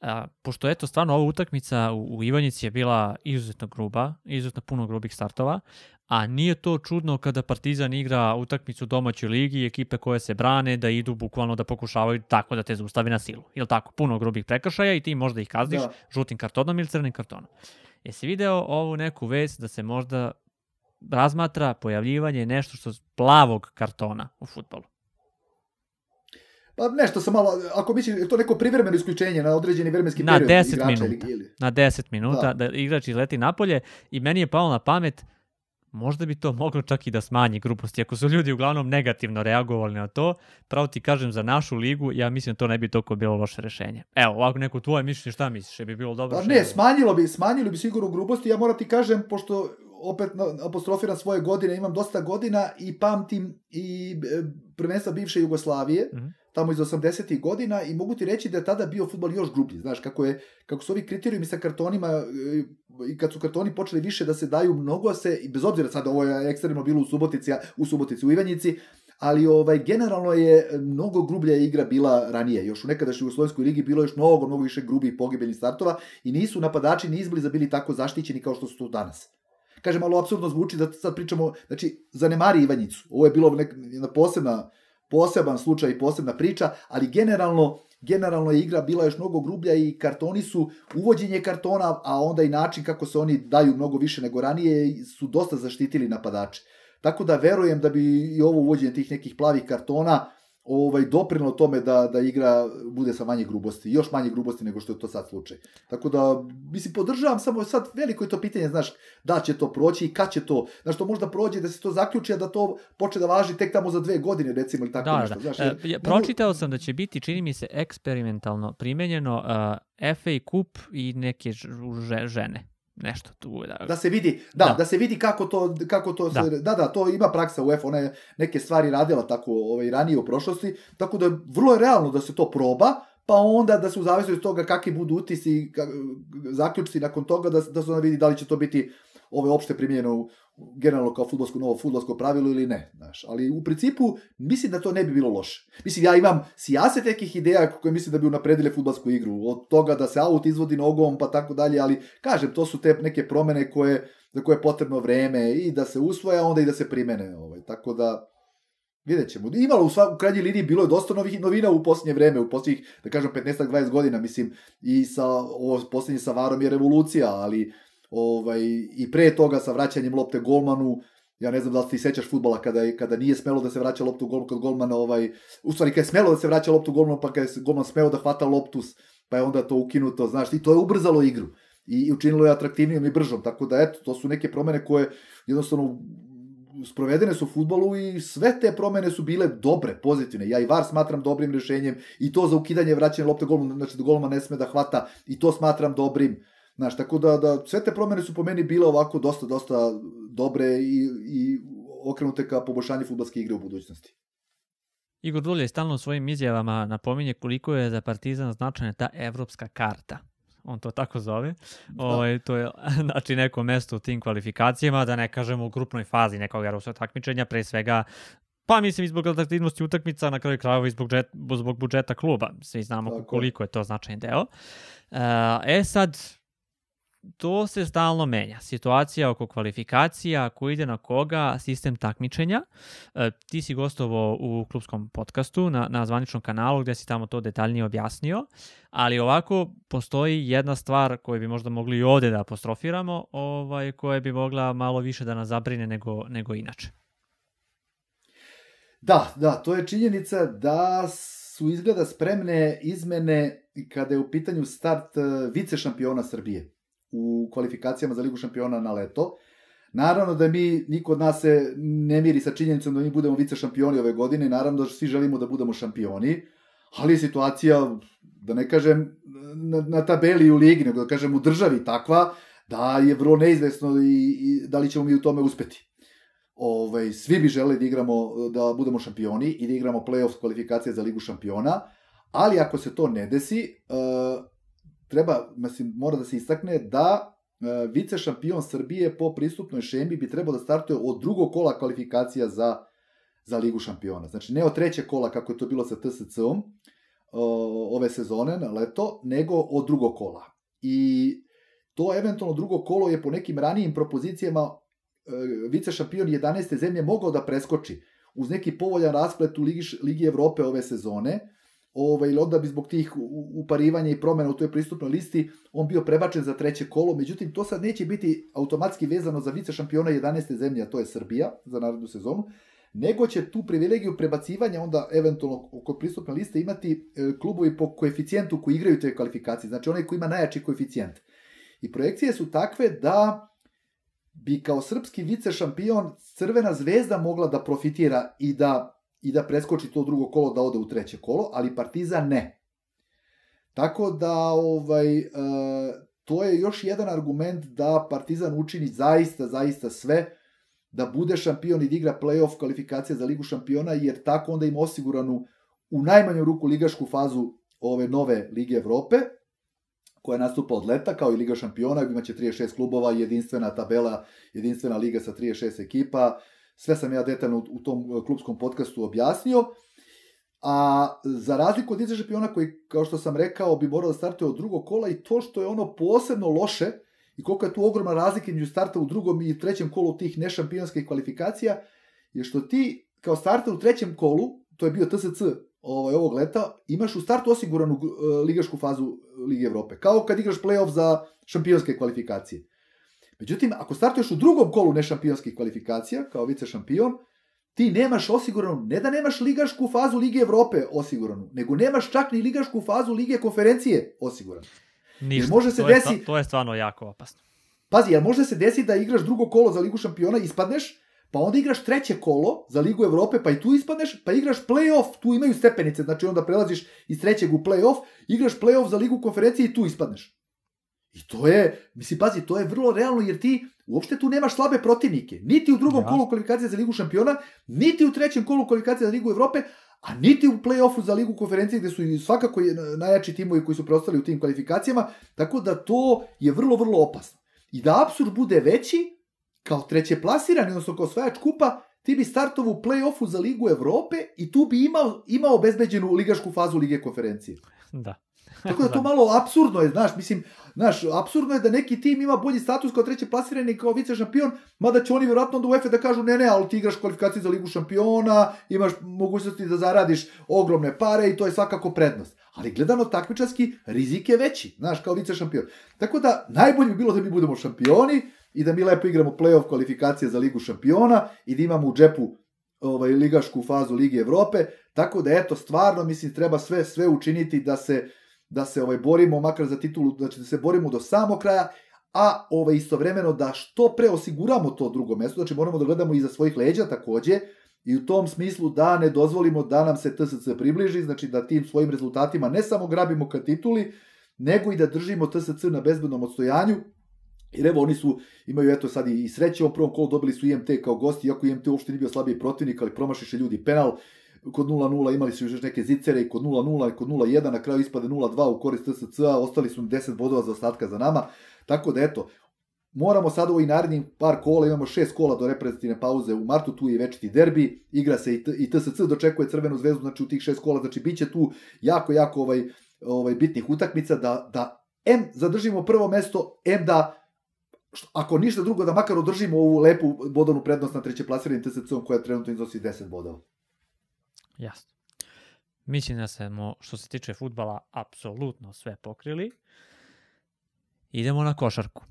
Uh, pošto eto stvarno ova utakmica u, u Ivanjici je bila izuzetno gruba, izuzetno puno grubih startova, a nije to čudno kada Partizan igra utakmicu domaćoj ligi i ekipe koje se brane da idu bukvalno da pokušavaju tako da te zaustavi na silu. Ili tako, puno grubih prekršaja i ti možda ih kazniš da. žutim kartonom ili crnim kartonom. Jesi video ovu neku vest da se možda razmatra pojavljivanje nešto što plavog kartona u futbolu? Pa nešto sam malo, ako misliš, to neko privremeno isključenje na određeni vremenski na period 10 minuta, ili... Na 10 minuta da. da igrač izleti napolje i meni je palo na pamet, možda bi to moglo čak i da smanji gruposti. Ako su ljudi uglavnom negativno reagovali na to, pravo ti kažem za našu ligu, ja mislim da to ne bi toliko bilo loše rešenje. Evo, ovako neko tvoje mišljenje, šta misliš, je bi bilo dobro pa, Ne, smanjilo bi, smanjilo bi sigurno gruposti, ja moram ti kažem, pošto opet apostrofiram svoje godine, imam dosta godina i pamtim i e, prvenstva bivše Jugoslavije, mm -hmm tamo iz 80. godina i mogu ti reći da je tada bio futbol još grublji, znaš, kako, je, kako su ovi kriterijumi sa kartonima e, i kad su kartoni počeli više da se daju, mnogo se, i bez obzira sad ovo je ekstremno bilo u Subotici, u Subotici u Ivanjici, ali ovaj generalno je mnogo grublja igra bila ranije. Još u nekadašnjoj Jugoslovenskoj ligi bilo još mnogo, mnogo više grubih pogibeljnih startova i nisu napadači ni izbliza bili tako zaštićeni kao što su to danas. Kaže, malo apsurdno zvuči da sad pričamo, znači, zanemari Ivanjicu. Ovo je bilo nek, jedna posebna poseban slučaj i posebna priča, ali generalno generalno je igra bila još mnogo grublja i kartoni su, uvođenje kartona, a onda i način kako se oni daju mnogo više nego ranije, su dosta zaštitili napadače. Tako da verujem da bi i ovo uvođenje tih nekih plavih kartona ovaj doprino tome da da igra bude sa manje grubosti, još manje grubosti nego što je to sad slučaj. Tako da mislim podržavam samo sad veliko je to pitanje, znaš, da će to proći i kad će to, znaš, to možda prođe da se to zaključi a da to počne da važi tek tamo za dve godine recimo ili tako da, nešto, da. znaš. E, ja, pročitao sam da će biti čini mi se eksperimentalno primenjeno uh, FA Cup i neke žene nešto tu da da se vidi da, da, da se vidi kako to kako to da. Se, da da to ima praksa UEFA ona je neke stvari radila tako ovaj ranije u prošlosti tako da vrlo je realno da se to proba pa onda da se u zavisnosti od toga kakvi budu utisci zaključci nakon toga da da se onda vidi da li će to biti ove opšte primjenjeno generalno kao fudbalsko novo fudbalsko pravilo ili ne, znaš. Ali u principu mislim da to ne bi bilo loše. Mislim ja imam sijaset nekih ideja koje mislim da bi unapredile fudbalsku igru, od toga da se aut izvodi nogom pa tako dalje, ali kažem to su te neke promene koje za koje je potrebno vreme i da se usvoja, onda i da se primene, ovaj. Tako da Vidjet ćemo. Imalo u, sva, u krajnjoj liniji bilo je dosta novih novina u posljednje vreme, u posljednjih, da kažem, 15-20 godina, mislim, i sa, ovo posljednje sa Varom je revolucija, ali ovaj, i pre toga sa vraćanjem lopte golmanu, ja ne znam da li ti sećaš futbola kada, kada nije smelo da se vraća loptu golman, kod golmana, ovaj, u stvari kada je smelo da se vraća loptu golmanu, pa kada je golman smeo da hvata loptu, pa je onda to ukinuto, znaš, i to je ubrzalo igru i učinilo je atraktivnijom i bržom, tako da eto, to su neke promene koje jednostavno sprovedene su u futbolu i sve te promene su bile dobre, pozitivne. Ja i VAR smatram dobrim rešenjem i to za ukidanje vraćanja lopte golmanu, znači da golman ne sme da hvata i to smatram dobrim. Znaš, tako da, da sve te promene su po meni bile ovako dosta, dosta dobre i, i okrenute ka poboljšanju futbolske igre u budućnosti. Igor Dulje stalno u svojim izjavama napominje koliko je za Partizan značajna ta evropska karta. On to tako zove. Da. Ovaj, to je (laughs) znači neko mesto u tim kvalifikacijama, da ne kažemo u grupnoj fazi nekog evropskog takmičenja, pre svega Pa mislim i zbog atraktivnosti utakmica, na kraju krajeva i zbog, zbog budžeta kluba. Svi znamo Tako. koliko je to značajan deo. E sad, to se stalno menja. Situacija oko kvalifikacija, ko ide na koga, sistem takmičenja. E, ti si gostovo u klubskom podcastu na, na zvaničnom kanalu gde si tamo to detaljnije objasnio, ali ovako postoji jedna stvar koju bi možda mogli i ovde da apostrofiramo, ovaj, koja bi mogla malo više da nas zabrine nego, nego inače. Da, da, to je činjenica da su izgleda spremne izmene kada je u pitanju start e, vice šampiona Srbije u kvalifikacijama za Ligu šampiona na leto. Naravno da mi, niko od nas se ne miri sa činjenicom da mi budemo vice šampioni ove godine, naravno da svi želimo da budemo šampioni, ali je situacija, da ne kažem na, na tabeli u ligi, nego da kažem u državi takva, da je vrlo neizvesno i, i da li ćemo mi u tome uspeti. Ovaj, svi bi želeli da igramo, da budemo šampioni i da igramo play-off kvalifikacije za Ligu šampiona, ali ako se to ne desi, uh, treba, mislim, mora da se istakne da e, vice šampion Srbije po pristupnoj šemi bi trebao da startuje od drugog kola kvalifikacija za, za Ligu šampiona. Znači, ne od trećeg kola kako je to bilo sa TSC-om ove sezone na leto, nego od drugog kola. I to eventualno drugo kolo je po nekim ranijim propozicijama e, vice šampion 11. zemlje mogao da preskoči uz neki povoljan rasplet u Ligi, Ligi Evrope ove sezone, ovaj, onda bi zbog tih uparivanja i promena u toj pristupnoj listi on bio prebačen za treće kolo, međutim to sad neće biti automatski vezano za vice šampiona 11. zemlje, a to je Srbija za narednu sezonu, nego će tu privilegiju prebacivanja onda eventualno kod pristupne liste imati e, klubovi po koeficijentu koji igraju te kvalifikacije, znači onaj koji ima najjači koeficijent. I projekcije su takve da bi kao srpski vice šampion Crvena zvezda mogla da profitira i da i da preskoči to drugo kolo da ode u treće kolo, ali Partizan ne. Tako da ovaj e, to je još jedan argument da Partizan učini zaista zaista sve da bude šampion i da igra play-off kvalifikacija za Ligu šampiona, jer tako onda ima osiguranu u najmanju ruku ligašku fazu ove nove Lige Evrope, koja nastupa od leta, kao i Liga šampiona, imaće 36 klubova, jedinstvena tabela, jedinstvena liga sa 36 ekipa, Sve sam ja detaljno u, tom e, klubskom podcastu objasnio. A za razliku od Lize šampiona koji, kao što sam rekao, bi morao da startuje od drugog kola i to što je ono posebno loše i koliko je tu ogromna razlika među starta u drugom i trećem kolu tih nešampionskih kvalifikacija, je što ti kao starter u trećem kolu, to je bio TSC ovaj, ovog leta, imaš u startu osiguranu uh, ligašku fazu Lige Evrope. Kao kad igraš play-off za šampionske kvalifikacije. Međutim, ako startuješ u drugom kolu nešampionskih kvalifikacija, kao vice šampion, ti nemaš osiguranu, ne da nemaš ligašku fazu Lige Evrope osiguranu, nego nemaš čak ni ligašku fazu Lige konferencije osiguranu. Ništa. Jer može se to desi- Je, to je stvarno jako opasno. Pazi, jer može se desiti da igraš drugo kolo za Ligu šampiona, ispadneš, pa onda igraš treće kolo za Ligu Evrope, pa i tu ispadneš, pa igraš play-off, tu imaju stepenice, znači onda prelaziš iz trećeg u play-off, igraš play-off za Ligu konferencije i tu ispadneš. I to je, mislim, pazi, to je vrlo realno, jer ti uopšte tu nemaš slabe protivnike. Niti u drugom Jasno. kolu kvalifikacije za Ligu šampiona, niti u trećem kolu kvalifikacije za Ligu Evrope, a niti u play-offu za Ligu konferencije gde su i svakako najjači timovi koji su preostali u tim kvalifikacijama, tako da to je vrlo, vrlo opasno. I da absurd bude veći, kao treće plasirani, odnosno kao osvajač kupa, ti bi startovao u play-offu za Ligu Evrope i tu bi imao, imao obezbeđenu ligašku fazu Lige konferencije. Da. (laughs) Tako da to malo apsurdno je, znaš, mislim, znaš, apsurdno je da neki tim ima bolji status kao treće plasirani kao vice šampion, mada će oni vjerojatno onda u UEFA da kažu ne, ne, ali ti igraš kvalifikaciju za ligu šampiona, imaš mogućnosti da zaradiš ogromne pare i to je svakako prednost. Ali gledano takmičarski, rizik je veći, znaš, kao vice šampion. Tako da, najbolje bi bilo da mi budemo šampioni i da mi lepo igramo play-off kvalifikacije za ligu šampiona i da imamo u džepu ovaj, ligašku fazu Lige Evrope, tako da eto, stvarno, mislim, treba sve sve učiniti da se da se ovaj borimo makar za titulu, znači da se borimo do samog kraja, a ovaj istovremeno da što pre osiguramo to drugo mesto, znači moramo da gledamo iza svojih leđa takođe i u tom smislu da ne dozvolimo da nam se TSC približi, znači da tim svojim rezultatima ne samo grabimo ka tituli, nego i da držimo TSC na bezbednom odstojanju, Jer evo oni su, imaju eto sad i sreće u prvom kolu, dobili su IMT kao gosti, iako IMT uopšte nije bio slabiji protivnik, ali promašiše ljudi penal, kod 0-0 imali su još neke zicere i kod 0-0 i kod 0-1 na kraju ispade 0-2 u korist TSC-a, ostali su 10 bodova za ostatka za nama, tako da eto, moramo sad ovo i narednim par kola, imamo šest kola do reprezentativne pauze u martu, tu je i večiti derbi, igra se i, i TSC dočekuje Crvenu zvezdu, znači u tih šest kola, znači bit će tu jako, jako ovaj, ovaj bitnih utakmica da, da M zadržimo prvo mesto, M da ako ništa drugo, da makar održimo ovu lepu bodovnu prednost na treće plasiranim TSC-om koja trenutno iznosi 10 bodova. Jasno. Mislim da smo, što se tiče futbala, apsolutno sve pokrili. Idemo na košarku.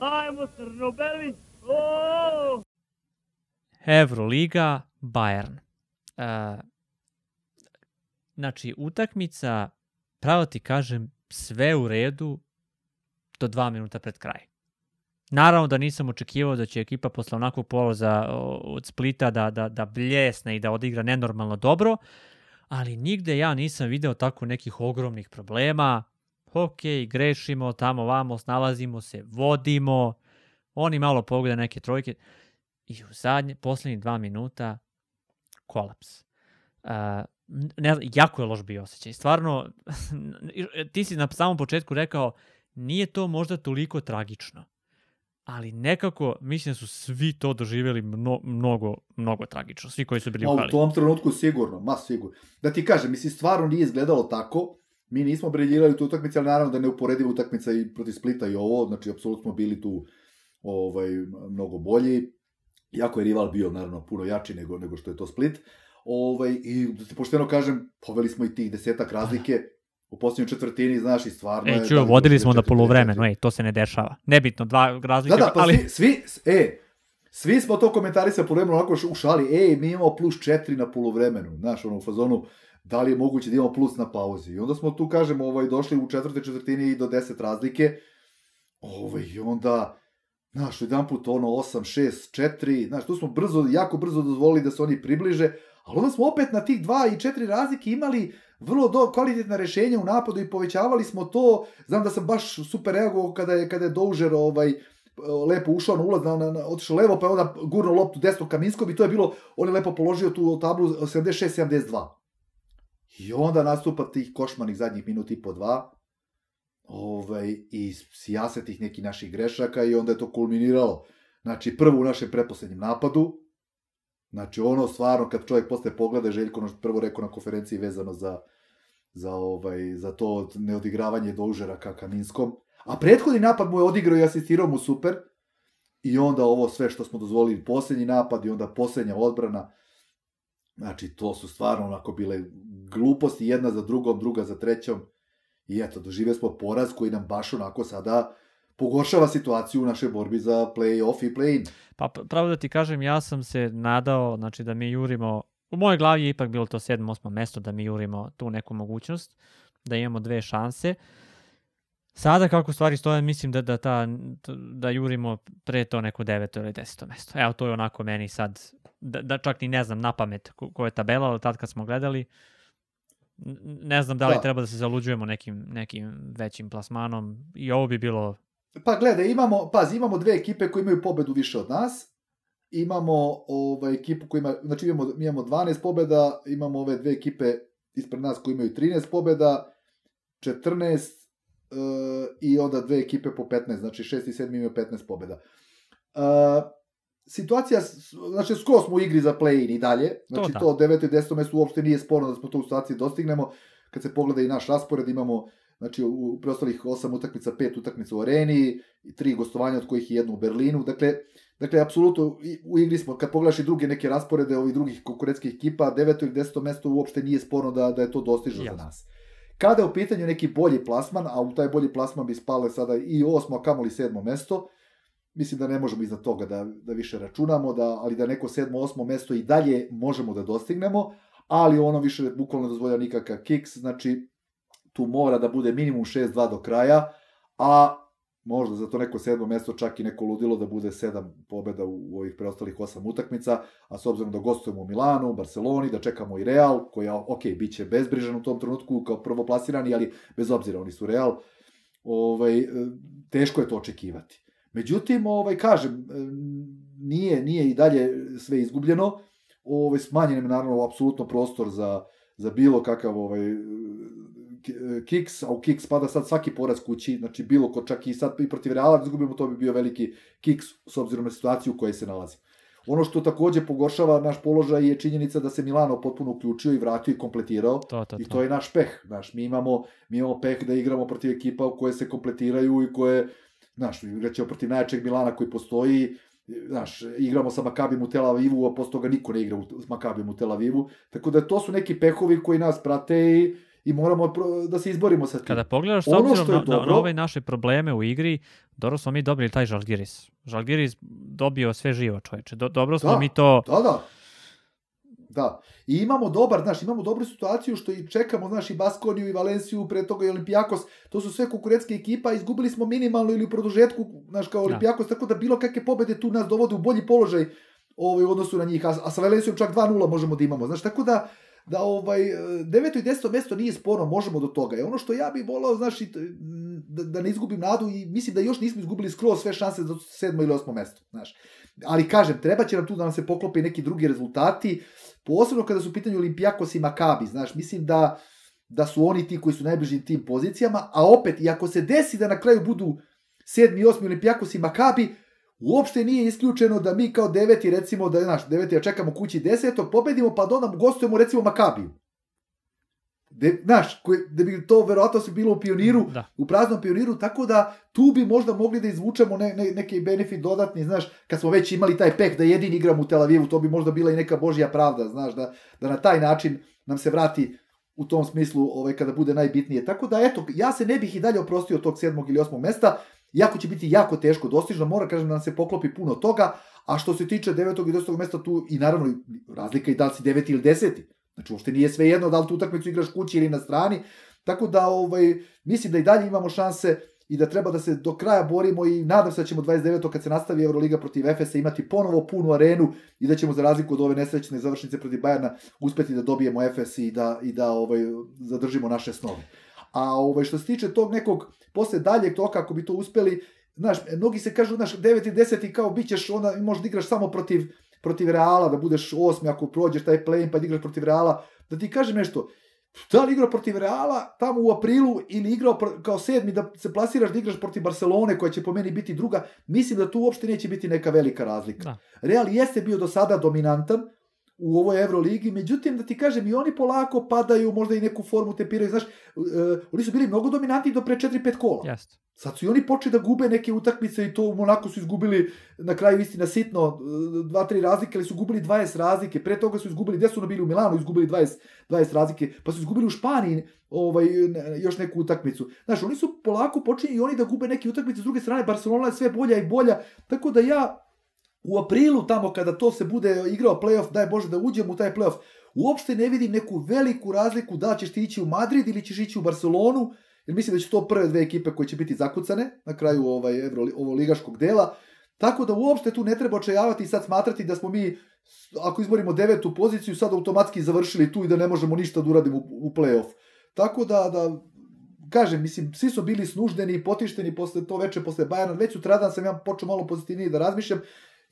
Ajmo Crnobeli! O! Evroliga, Bayern. E, znači, utakmica, pravo ti kažem, sve u redu do dva minuta pred kraj. Naravno da nisam očekivao da će ekipa posle onakvog poloza od Splita da, da, da bljesne i da odigra nenormalno dobro, ali nigde ja nisam video tako nekih ogromnih problema. Ok, grešimo, tamo vamo, snalazimo se, vodimo, oni malo pogode neke trojke i u zadnje, poslednjih dva minuta kolaps. Uh, ne, jako je loš bio osjećaj. Stvarno, (laughs) ti si na samom početku rekao, nije to možda toliko tragično ali nekako mislim da su svi to doživjeli mno, mnogo, mnogo tragično, svi koji su bili u u tom trenutku sigurno, ma sigurno. Da ti kažem, mislim, stvarno nije izgledalo tako, mi nismo briljirali tu utakmicu, ali naravno da ne uporediva utakmica i protiv Splita i ovo, znači apsolutno smo bili tu ovaj, mnogo bolji, jako je rival bio naravno puno jači nego, nego što je to Split, ovaj, i da ti pošteno kažem, poveli smo i tih desetak razlike, u posljednjoj četvrtini, znaš, i stvarno E, je... vodili smo na 4-4. polovremenu, ej, to se ne dešava. Nebitno, dva razlike, Da, da, pa ali... svi, svi, e, svi smo to komentarisali polovremenu onako u šali, ej, mi imamo plus 4 na polovremenu, znaš, ono, u fazonu, da li je moguće da imamo plus na pauzi. I onda smo tu, kažemo, ovaj, došli u četvrte četvrtini i do 10 razlike, ovaj, i onda, znaš, jedan put ono 8, 6, 4, znaš, tu smo brzo, jako brzo dozvolili da se oni približe, ali onda smo opet na tih 2 i 4 razlike imali vrlo do, kvalitetna rešenja u napadu i povećavali smo to. Znam da sam baš super reagovao kada je, kada je Doužer ovaj, lepo ušao na ulaz, na, na, na, otišao levo, pa je onda gurno loptu desno Kaminskog i to je bilo, on je lepo položio tu tablu 76-72. I onda nastupa tih košmanih zadnjih minuta i po dva, ovaj, i sijase tih nekih naših grešaka i onda je to kulminiralo. Znači, prvo u našem preposlednjem napadu, Znači ono stvarno kad čovjek posle pogleda Željko ono prvo rekao na konferenciji vezano za za ovaj za to neodigravanje Doužera ka Kaminskom. A prethodni napad mu je odigrao i asistirao mu super. I onda ovo sve što smo dozvolili, poslednji napad i onda poslednja odbrana. Znači, to su stvarno onako bile gluposti, jedna za drugom, druga za trećom. I eto, doživjeli smo poraz koji nam baš onako sada pogoršava situaciju u našoj borbi za play-off i play-in. Pa pravo da ti kažem, ja sam se nadao, znači da mi jurimo, u mojoj glavi je ipak bilo to 7. 8. mesto, da mi jurimo tu neku mogućnost, da imamo dve šanse. Sada kako stvari stoje, mislim da, da, ta, da jurimo pre to neko 9. ili 10. mesto. Evo, to je onako meni sad, da, da čak ni ne znam na pamet ko, ko je tabela, ali tad kad smo gledali, ne znam da li Da. treba da se zaluđujemo nekim, nekim većim plasmanom i ovo bi bilo Pa gledaj, imamo, pazi, imamo dve ekipe koje imaju pobedu više od nas. Imamo ovaj, ekipu koja ima, znači imamo, imamo 12 pobeda, imamo ove dve ekipe ispred nas koje imaju 13 pobeda, 14 uh, i onda dve ekipe po 15, znači 6 i 7 imaju 15 pobeda. Uh, situacija, s- znači skoro smo u igri za play-in i dalje, znači da. to, to 9. i 10. mesto uopšte nije sporno da smo to u situaciji dostignemo, kad se pogleda i naš raspored, imamo znači u preostalih osam utakmica, pet utakmica u areni, i tri gostovanja od kojih je jedno u Berlinu. Dakle, dakle apsolutno i- u igri smo, kad pogledaš i druge neke rasporede ovih drugih konkurentskih ekipa, deveto ili deseto mesto uopšte nije sporno da, da je to dostižno za nas. Kada je u pitanju neki bolji plasman, a u taj bolji plasman bi spale sada i osmo, a kamoli sedmo mesto, mislim da ne možemo iznad toga da, da više računamo, da, ali da neko sedmo, osmo mesto i dalje možemo da dostignemo, ali ono više bukvalno dozvolja nikakav kiks, znači tu mora da bude minimum 6-2 do kraja, a možda za to neko sedmo mesto čak i neko ludilo da bude sedam pobeda u, u ovih preostalih osam utakmica, a s obzirom da gostujemo u Milanu, Barceloni, da čekamo i Real, koja, ok, bit će bezbrižan u tom trenutku kao prvoplasirani, ali bez obzira, oni su Real, ovaj, e, teško je to očekivati. Međutim, ovaj, kažem, e, nije, nije i dalje sve izgubljeno, ovaj, smanjen je naravno apsolutno prostor za, za bilo kakav ovaj, kiks, a u kiks spada sad svaki poraz kući, znači bilo ko čak i sad i protiv Reala da izgubimo, to bi bio veliki kiks s obzirom na situaciju u kojoj se nalazi. Ono što takođe pogoršava naš položaj je činjenica da se Milano potpuno uključio i vratio i kompletirao to, to, I to. to je naš peh, znaš, mi imamo, mi imamo peh da igramo protiv ekipa u koje se kompletiraju i koje, znaš, igraćemo protiv najjačeg Milana koji postoji, znaš, igramo sa Makabim u Tel Avivu, a posle toga niko ne igra u, s Makabim u Tel Avivu, tako da to su neki pehovi koji nas prate i, i moramo da se izborimo sa tim. Kada pogledaš Ono obzirom što je na, na, na dobro- ove naše probleme u igri, dobro smo mi dobili taj Žalgiris. Žalgiris dobio sve živo, čoveče. Do, dobro smo Da. mi to... Da, da. Da. I imamo dobar, znaš, imamo dobru situaciju što i čekamo, znaš, i Baskoniju i Valenciju, pre toga i Olimpijakos, to su sve konkurentske ekipa, izgubili smo minimalno ili u produžetku, znaš, kao Olimpijakos, tako da bilo kakve pobede tu nas dovode u bolji položaj ovaj, u odnosu na njih, a, a sa Valencijom čak 2-0 možemo da imamo, znaš, tako da, da ovaj, deveto i deseto mesto nije sporno, možemo do toga. I ono što ja bih volao, znaš, i t- da, da ne izgubim nadu i mislim da još nismo izgubili skroz sve šanse za sedmo ili osmo mesto, znaš. Ali kažem, treba će nam tu da nam se poklope i neki drugi rezultati, posebno kada su u pitanju Olimpijakos i Makabi, znaš, mislim da, da su oni ti koji su najbliži tim pozicijama, a opet, i ako se desi da na kraju budu sedmi i osmi Olimpijakos i Makabi, uopšte nije isključeno da mi kao deveti, recimo, da, znaš, deveti, ja čekamo kući desetog, pobedimo, pa da onda gostujemo, recimo, Makabiju. De, znaš, koji, da bi to verovatno se bilo u pioniru, Da. u praznom pioniru, tako da tu bi možda mogli da izvučemo ne, ne, neki benefit dodatni, znaš, kad smo već imali taj peh da jedini igramo u Tel Avivu, to bi možda bila i neka božja pravda, znaš, da, da na taj način nam se vrati u tom smislu ovaj, kada bude najbitnije. Tako da, eto, ja se ne bih i dalje oprostio tog sedmog ili osmog mesta, jako će biti jako teško dostižno, mora kažem da nam se poklopi puno toga, a što se tiče devetog i desetog mesta tu i naravno razlika i da li si deveti ili deseti. Znači, uopšte nije sve jedno da li tu utakmicu igraš kući ili na strani, tako da ovaj, mislim da i dalje imamo šanse i da treba da se do kraja borimo i nadam se da ćemo 29. kad se nastavi Euroliga protiv Efesa imati ponovo punu arenu i da ćemo za razliku od ove nesrećne završnice protiv Bajerna uspeti da dobijemo Efes i da, i da ovaj, zadržimo naše snove. A ovaj, što se tiče tog nekog, posle daljeg toka, ako bi to uspeli, znaš, mnogi se kažu, znaš, 9 i 10 kao bit ćeš, onda možda igraš samo protiv, protiv Reala, da budeš osmi ako prođeš taj play pa da igraš protiv Reala. Da ti kažem nešto, da li igrao protiv Reala tamo u aprilu ili igrao kao sedmi da se plasiraš da igraš protiv Barcelone koja će po meni biti druga, mislim da tu uopšte neće biti neka velika razlika. Da. Real jeste bio do sada dominantan u ovoj Euroligi, međutim, da ti kažem, i oni polako padaju, možda i neku formu tepiraju, znaš, uh, oni su bili mnogo dominantni do pre 4-5 kola. Jeste. Sad su i oni počeli da gube neke utakmice i to u Monaku su izgubili na kraju istina sitno 2-3 razlike, ali su gubili 20 razlike. Pre toga su izgubili, gde su ono bili u Milanu, izgubili 20, 20 razlike, pa su izgubili u Španiji ovaj, još neku utakmicu. Znaš, oni su polako počeli i oni da gube neke utakmice, s druge strane Barcelona je sve bolja i bolja, tako da ja u aprilu tamo kada to se bude igrao playoff, daj Bože da uđemo u taj playoff, uopšte ne vidim neku veliku razliku da ćeš ti ići u Madrid ili ćeš ići u Barcelonu, jer mislim da će to prve dve ekipe koje će biti zakucane na kraju ovaj Euro, ovo ligaškog dela. Tako da uopšte tu ne treba očajavati i sad smatrati da smo mi, ako izborimo devetu poziciju, sad automatski završili tu i da ne možemo ništa da uradimo u, u play-off. Tako da, da kažem, mislim, svi su bili snuždeni i potišteni posle to veče, posle Bayerna. Već sutradan sam ja počeo malo pozitivnije da razmišljam.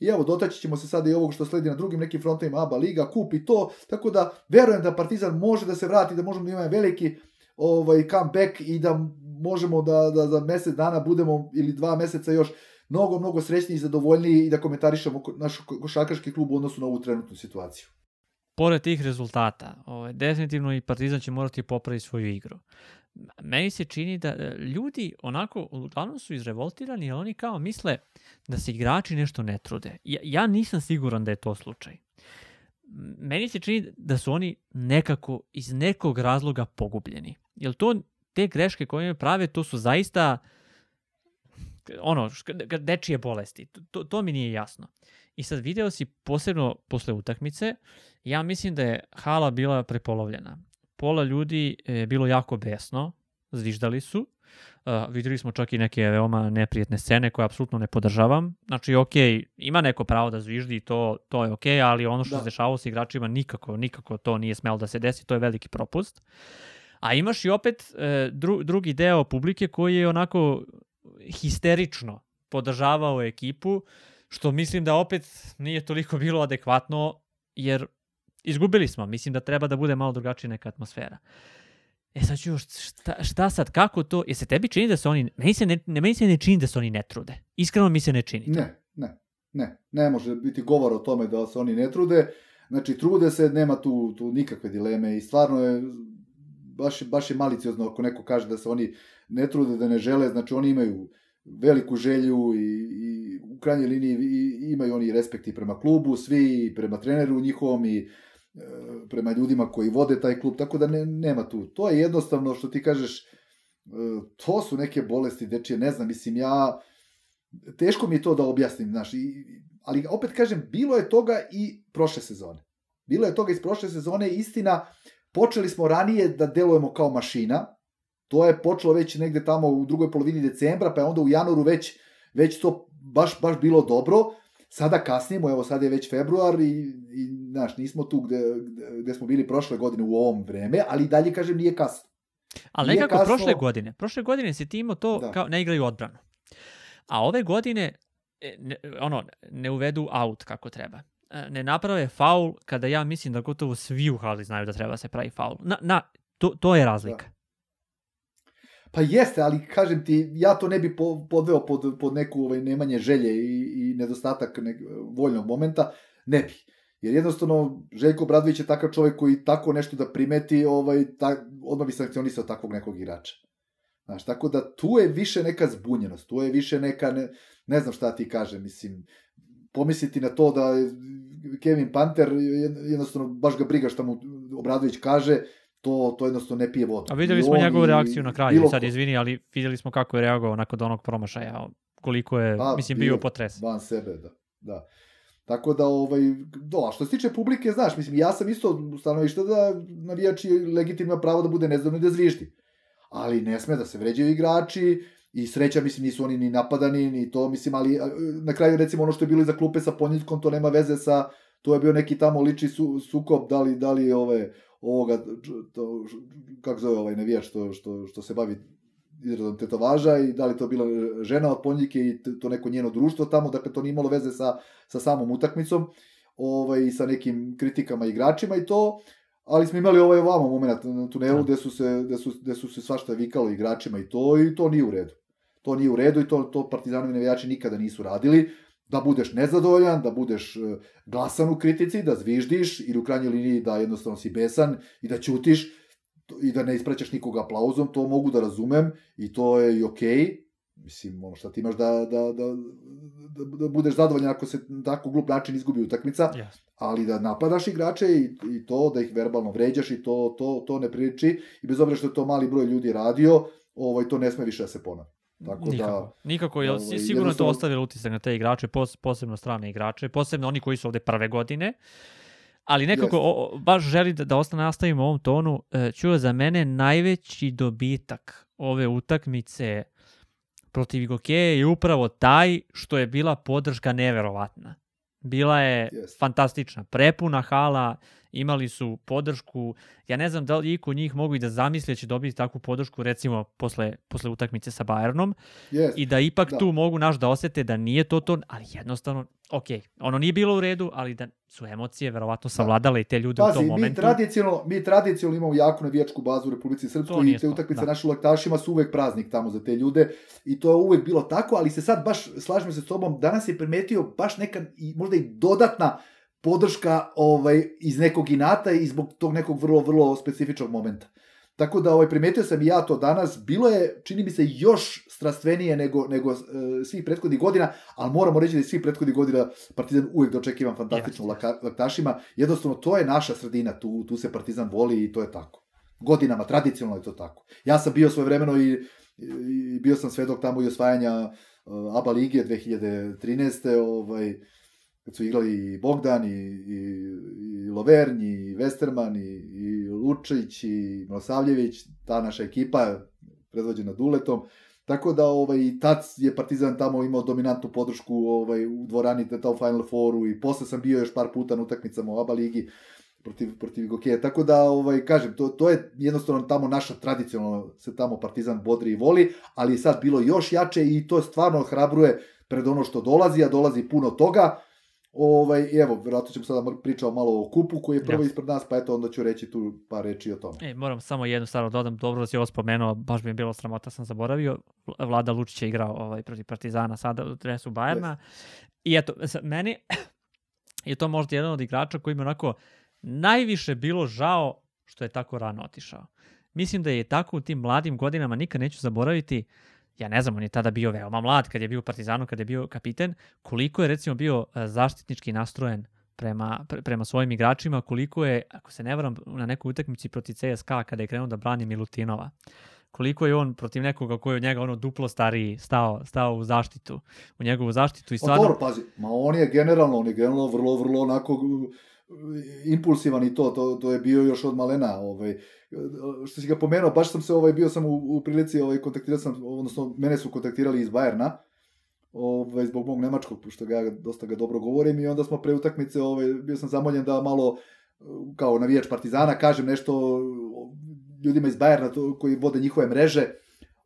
I evo, dotaći ćemo se sada i ovog što sledi na drugim nekim frontovima, ABA Liga, Kup i to. Tako da, verujem da Partizan može da se vrati, da možemo da imamo veliki ovaj comeback i da možemo da, da za mesec dana budemo ili dva meseca još mnogo, mnogo srećniji i zadovoljniji i da komentarišemo naš košarkaški klub u odnosu na ovu trenutnu situaciju. Pored tih rezultata, ovaj, definitivno i Partizan će morati popraviti svoju igru. Meni se čini da e, ljudi onako, uglavnom su izrevoltirani, ali oni kao misle da se igrači nešto ne trude. Ja, ja nisam siguran da je to slučaj meni se čini da su oni nekako iz nekog razloga pogubljeni. Jel to te greške koje prave, to su zaista ono, dečije bolesti. To, to mi nije jasno. I sad video si posebno posle utakmice, ja mislim da je hala bila prepolovljena. Pola ljudi je bilo jako besno, zviždali su, Uh, videli smo čak i neke veoma neprijetne scene koje apsolutno ne podržavam. Znači, ok, ima neko pravo da zviždi, to, to je ok, ali ono što da. se dešavalo sa igračima nikako, nikako to nije smelo da se desi, to je veliki propust. A imaš i opet e, dru, drugi deo publike koji je onako histerično podržavao ekipu, što mislim da opet nije toliko bilo adekvatno, jer izgubili smo. Mislim da treba da bude malo drugačija neka atmosfera. E sad ću, šta, šta sad, kako to, je se tebi čini da se oni, meni se ne, ne, meni se ne čini da se oni ne trude. Iskreno mi se ne čini. To. Ne, ne, ne, ne može biti govor o tome da se oni ne trude. Znači, trude se, nema tu, tu nikakve dileme i stvarno je, baš, baš je maliciozno ako neko kaže da se oni ne trude, da ne žele, znači oni imaju veliku želju i, i u krajnjoj liniji i, imaju oni respekt prema klubu, svi prema treneru njihovom i prema ljudima koji vode taj klub, tako da ne, nema tu. To je jednostavno što ti kažeš, e, to su neke bolesti dečije, ne znam, mislim ja, teško mi je to da objasnim, znaš, i, ali opet kažem, bilo je toga i prošle sezone. Bilo je toga iz prošle sezone, istina, počeli smo ranije da delujemo kao mašina, to je počelo već negde tamo u drugoj polovini decembra, pa je onda u januaru već, već to baš, baš bilo dobro, sada kasnimo, evo sad je već februar i, i znaš, nismo tu gde, gde smo bili prošle godine u ovom vreme, ali dalje, kažem, nije kasno. Ali nije nekako kasno... prošle godine, prošle godine si ti imao to da. kao ne igraju odbranu. A ove godine, e, ne, ono, ne uvedu out kako treba. E, ne naprave faul kada ja mislim da gotovo svi u hali znaju da treba da se pravi faul. Na, na, to, to je razlika. Da. Pa jeste, ali kažem ti, ja to ne bi podveo pod, pod neku ovaj, nemanje želje i, i nedostatak nek, voljnog momenta, ne bi. Jer jednostavno, Željko Bradović je takav čovjek koji tako nešto da primeti, ovaj, ta, odmah bi sankcionisao takvog nekog igrača. Znaš, tako da tu je više neka zbunjenost, tu je više neka, ne, ne znam šta ti kaže, mislim, pomisliti na to da Kevin Panter jednostavno baš ga briga šta mu Obradović kaže, to, to jednostavno ne pije vodu. A videli smo njegovu reakciju na kraju, sad izvini, ali videli smo kako je reagovao nakon onog promašaja, koliko je, pa, mislim, bio, bio potres. Van sebe, da. da. Tako da, ovaj, do, a što se tiče publike, znaš, mislim, ja sam isto stanovišta da navijači legitimno pravo da bude nezdavno i da zviždi. Ali ne sme da se vređaju igrači, i sreća, mislim, nisu oni ni napadani, ni to, mislim, ali na kraju, recimo, ono što je bilo iza klupe sa Ponjickom, to nema veze sa, to je bio neki tamo liči su, sukob, da li, da li ove, ovoga, to, kako zove ovaj navijač što, što, što se bavi izradom tetovaža i da li to bila žena od Ponjike i to neko njeno društvo tamo, dakle to nije imalo veze sa, sa samom utakmicom ovaj, i sa nekim kritikama igračima i to, ali smo imali ovaj ovamo moment na tunelu da. gde su se, gde su, gde su se svašta vikalo igračima i to i to nije u redu. To nije u redu i to, to partizanovi navijači nikada nisu radili. Da budeš nezadovoljan, da budeš e, glasan u kritici, da zviždiš ili u krajnjoj liniji da jednostavno si besan i da ćutiš i da ne ispraćaš nikoga aplauzom, to mogu da razumem i to je i okej. Okay. Mislim, ono šta ti imaš da, da, da, da, da budeš zadovoljan ako se tako glup način izgubi utakmica, Yes. ali da napadaš igrače i, i to, da ih verbalno vređaš i to, to, to ne priliči i bez obzira što je to mali broj ljudi radio, ovaj, to ne sme više da se ponavlja. Tako Nikako, da, nikako, jer ovaj, si- sigurno je to ostavilo utisak na te igrače, pos, posebno strane igrače, posebno oni koji su ovde prve godine, ali nekako o, baš želi da, da ostane nastavimo u ovom tonu. E, za mene najveći dobitak ove utakmice protiv Igokeje je upravo taj što je bila podrška neverovatna. Bila je Jeste. fantastična, prepuna hala, imali su podršku. Ja ne znam da li iko njih mogu i da zamisli da će dobiti takvu podršku recimo posle, posle utakmice sa Bayernom jest. i da ipak Da. tu mogu naš da osete da nije to to, ali jednostavno, ok, ono nije bilo u redu, ali da su emocije verovatno savladale i te ljude u Pazi, tom mi momentu. tradicionalno, mi tradicionalno imamo jaku navijačku bazu u Republici Srpskoj i te utakmice da. našim laktašima su uvek praznik tamo za te ljude i to je uvek bilo tako, ali se sad baš, slažem se s tobom, danas je primetio baš neka možda i dodatna podrška ovaj, iz nekog inata i zbog tog nekog vrlo, vrlo specifičnog momenta. Tako da ovaj, primetio sam i ja to danas, bilo je, čini mi se, još strastvenije nego, nego e, svih prethodnih godina, ali moramo reći da je svih prethodnih godina Partizan uvek dočekivan fantastično laka, laktašima. Jednostavno, to je naša sredina, tu, tu se Partizan voli i to je tako. Godinama, tradicionalno je to tako. Ja sam bio svoje vremeno i, i bio sam svedok tamo i osvajanja uh, ABA lige 2013. Ovaj, kad su igrali i Bogdan, i, i, i Lovernj, i Westerman, i, i Lučić, i Milosavljević, ta naša ekipa, predvođena Duletom. Tako da ovaj, tad je Partizan tamo imao dominantnu podršku ovaj, u dvorani ta u Final Fouru i posle sam bio još par puta na utakmicama u ABA ligi protiv, protiv Gokeja. Tako da, ovaj, kažem, to, to je jednostavno tamo naša tradicionalno se tamo Partizan bodri i voli, ali je sad bilo još jače i to stvarno hrabruje pred ono što dolazi, a dolazi puno toga. Ovaj, evo, vjerojatno ćemo sada pričao malo o kupu koji je prvo Jasno. ispred nas, pa eto onda ću reći tu par reči o tome. E, moram samo jednu stvar da dodam, dobro da si ovo spomenuo, baš mi je bilo sramota, sam zaboravio. Vlada Lučić je igrao ovaj, protiv Partizana sada u dresu Bajerna. I eto, meni (coughs) je to možda jedan od igrača koji mi onako najviše bilo žao što je tako rano otišao. Mislim da je tako u tim mladim godinama, nikad neću zaboraviti, ja ne znam, on je tada bio veoma mlad kad je bio u Partizanu, kad je bio kapiten, koliko je recimo bio e, zaštitnički nastrojen prema, pre, prema svojim igračima, koliko je, ako se ne varam, na nekoj utakmici protiv CSKA kada je krenuo da brani Milutinova, koliko je on protiv nekoga koji je od njega ono duplo stariji stao, stao u zaštitu, u njegovu zaštitu i Pa stvarno... dobro, pazi, ma on je generalno, on je generalno vrlo, vrlo onako impulsivan i to, to, to je bio još od malena, ovaj, što si ga pomenuo, baš sam se, ovaj, bio sam u, u prilici, ovaj, kontaktirao sam, odnosno, mene su kontaktirali iz Bajerna, ovaj, zbog mog nemačkog, pošto ga, dosta ga dobro govorim i onda smo pre utakmice, ovaj, bio sam zamoljen da malo, kao navijač Partizana, kažem nešto ljudima iz Bajerna to, koji vode njihove mreže,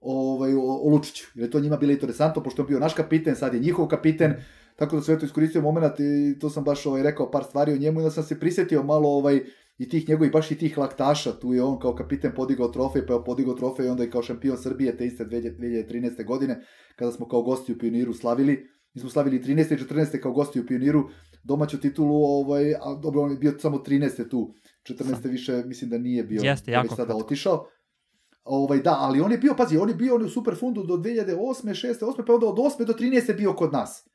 ovaj, o, o Lučiću. Jer je to njima bilo interesantno, pošto je bio naš kapiten, sad je njihov kapiten, tako da sve to iskoristio moment i to sam baš ovaj, rekao par stvari o njemu i da sam se prisetio malo ovaj, i tih njegovih, baš i tih laktaša, tu je on kao kapiten podigao trofej, pa je podigao trofej onda i kao šampion Srbije te iste 2013. godine, kada smo kao gosti u Pioniru slavili, mi smo slavili 13. i 14. kao gosti u Pioniru, domaću titulu, ovaj, a dobro, on je bio samo 13. tu, 14. više mislim da nije bio, Jeste, da je jako već tada kratko. otišao. Ovaj, da, ali on je bio, pazi, on je bio u Superfundu do 2008. 6. 8. pa onda od 8. do 13. bio kod nas.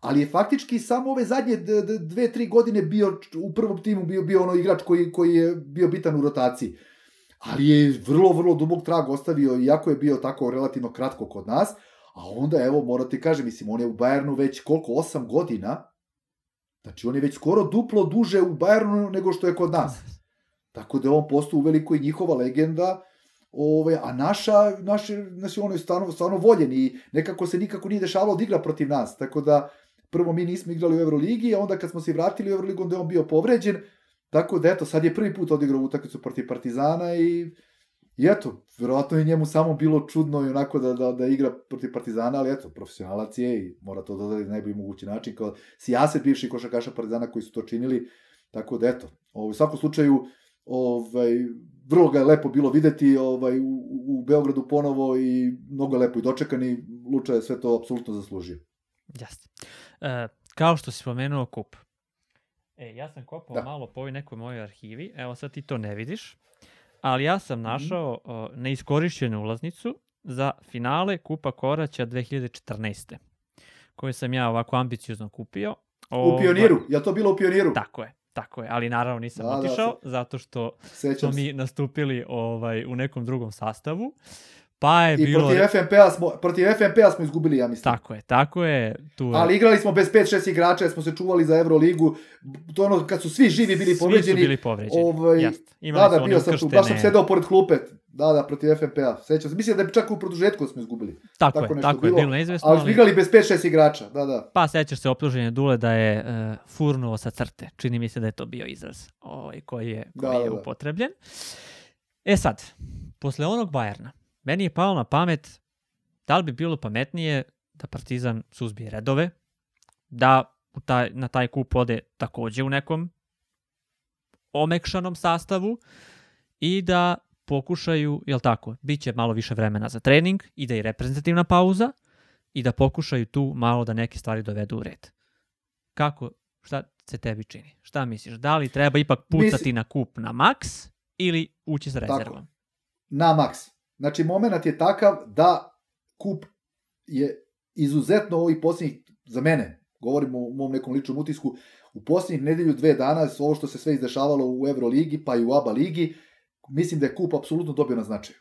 Ali je faktički samo ove zadnje dve, tri godine bio u prvom timu bio bio ono igrač koji, koji je bio bitan u rotaciji. Ali je vrlo, vrlo dubog trag ostavio, iako je bio tako relativno kratko kod nas. A onda, evo, moram ti kažem, mislim, on je u Bayernu već koliko, 8 godina. Znači, on je već skoro duplo duže u Bayernu nego što je kod nas. Tako da je on postao uveliko i njihova legenda, Ove, a naša, naše, znači ono je stvarno, stvarno voljen i nekako se nikako nije dešavalo da igra protiv nas, tako da prvo mi nismo igrali u Euroligi, a onda kad smo se vratili u Euroligu, onda je on bio povređen, tako da eto, sad je prvi put odigrao utakmicu protiv Partizana i I eto, verovatno je njemu samo bilo čudno i onako da, da, da igra protiv Partizana, ali eto, profesionalac je i mora to dodati na najbolji mogući način, kao sijaset bivših košarkaša Partizana koji su to činili, tako da eto, ovaj, u svakom slučaju, ovaj, vrlo ga je lepo bilo videti ovaj, u, u Beogradu ponovo i mnogo je lepo i dočekan i Luča je sve to apsolutno zaslužio. Jeste. E, kao što si spomenuo kup. E, ja sam kopao Da. malo po ovoj nekoj mojoj arhivi, evo sad ti to ne vidiš, ali ja Mhm. sam našao o, neiskorišćenu ulaznicu za finale Kupa Koraća 2014. koju sam ja ovako ambiciozno kupio. U Ovaj, pioniru, je to bilo u pioniru? Tako je, tako je, ali naravno nisam Da, da, otišao, zato što smo Sećam se. mi nastupili ovaj, u nekom drugom sastavu, pa je I bilo... protiv FNP-a smo, protiv FNP-a smo izgubili, ja mislim. Tako je, tako je. Tu je. Ali igrali smo bez 5-6 igrača, jer smo se čuvali za Euroligu. To ono kad su svi živi bili Svi su povređeni. bili povređeni, Ovaj. Imali da, su da, bio sam tu, baš sam sedao pored klupe. Da, da, protiv FNP-a. Sećam se. Mislim da je čak u produžetku smo izgubili. Tako, tako je, tako je bilo, bilo neizvesno, Ali smo igrali bez 5-6 igrača. Da, da. Pa sećaš se optuženja Dule da je uh, furnuo sa crte. Čini mi se da je to bio izraz ovaj, koji je, Da, koji da, je da. upotrebljen. E sad, posle onog Bajerna, meni je palo na pamet da li bi bilo pametnije da Partizan suzbije redove, da u taj, na taj kup ode takođe u nekom omekšanom sastavu i da pokušaju, jel tako, bit će malo više vremena za trening, i reprezentativna pauza i da pokušaju tu malo da neke stvari dovedu u red. Kako, šta se tebi čini? Šta misliš? Da li treba ipak pucati Mislim- na kup na maks ili ući sa Tako. rezervom? Na maks. Znači, moment je takav da kup je izuzetno ovih posljednjih, za mene, govorim o mom nekom ličnom utisku, u posljednjih nedelju, dve dana, ovo što se sve izdešavalo u Euroligi, pa i u ABA ligi, mislim da je kup apsolutno dobio na značaju.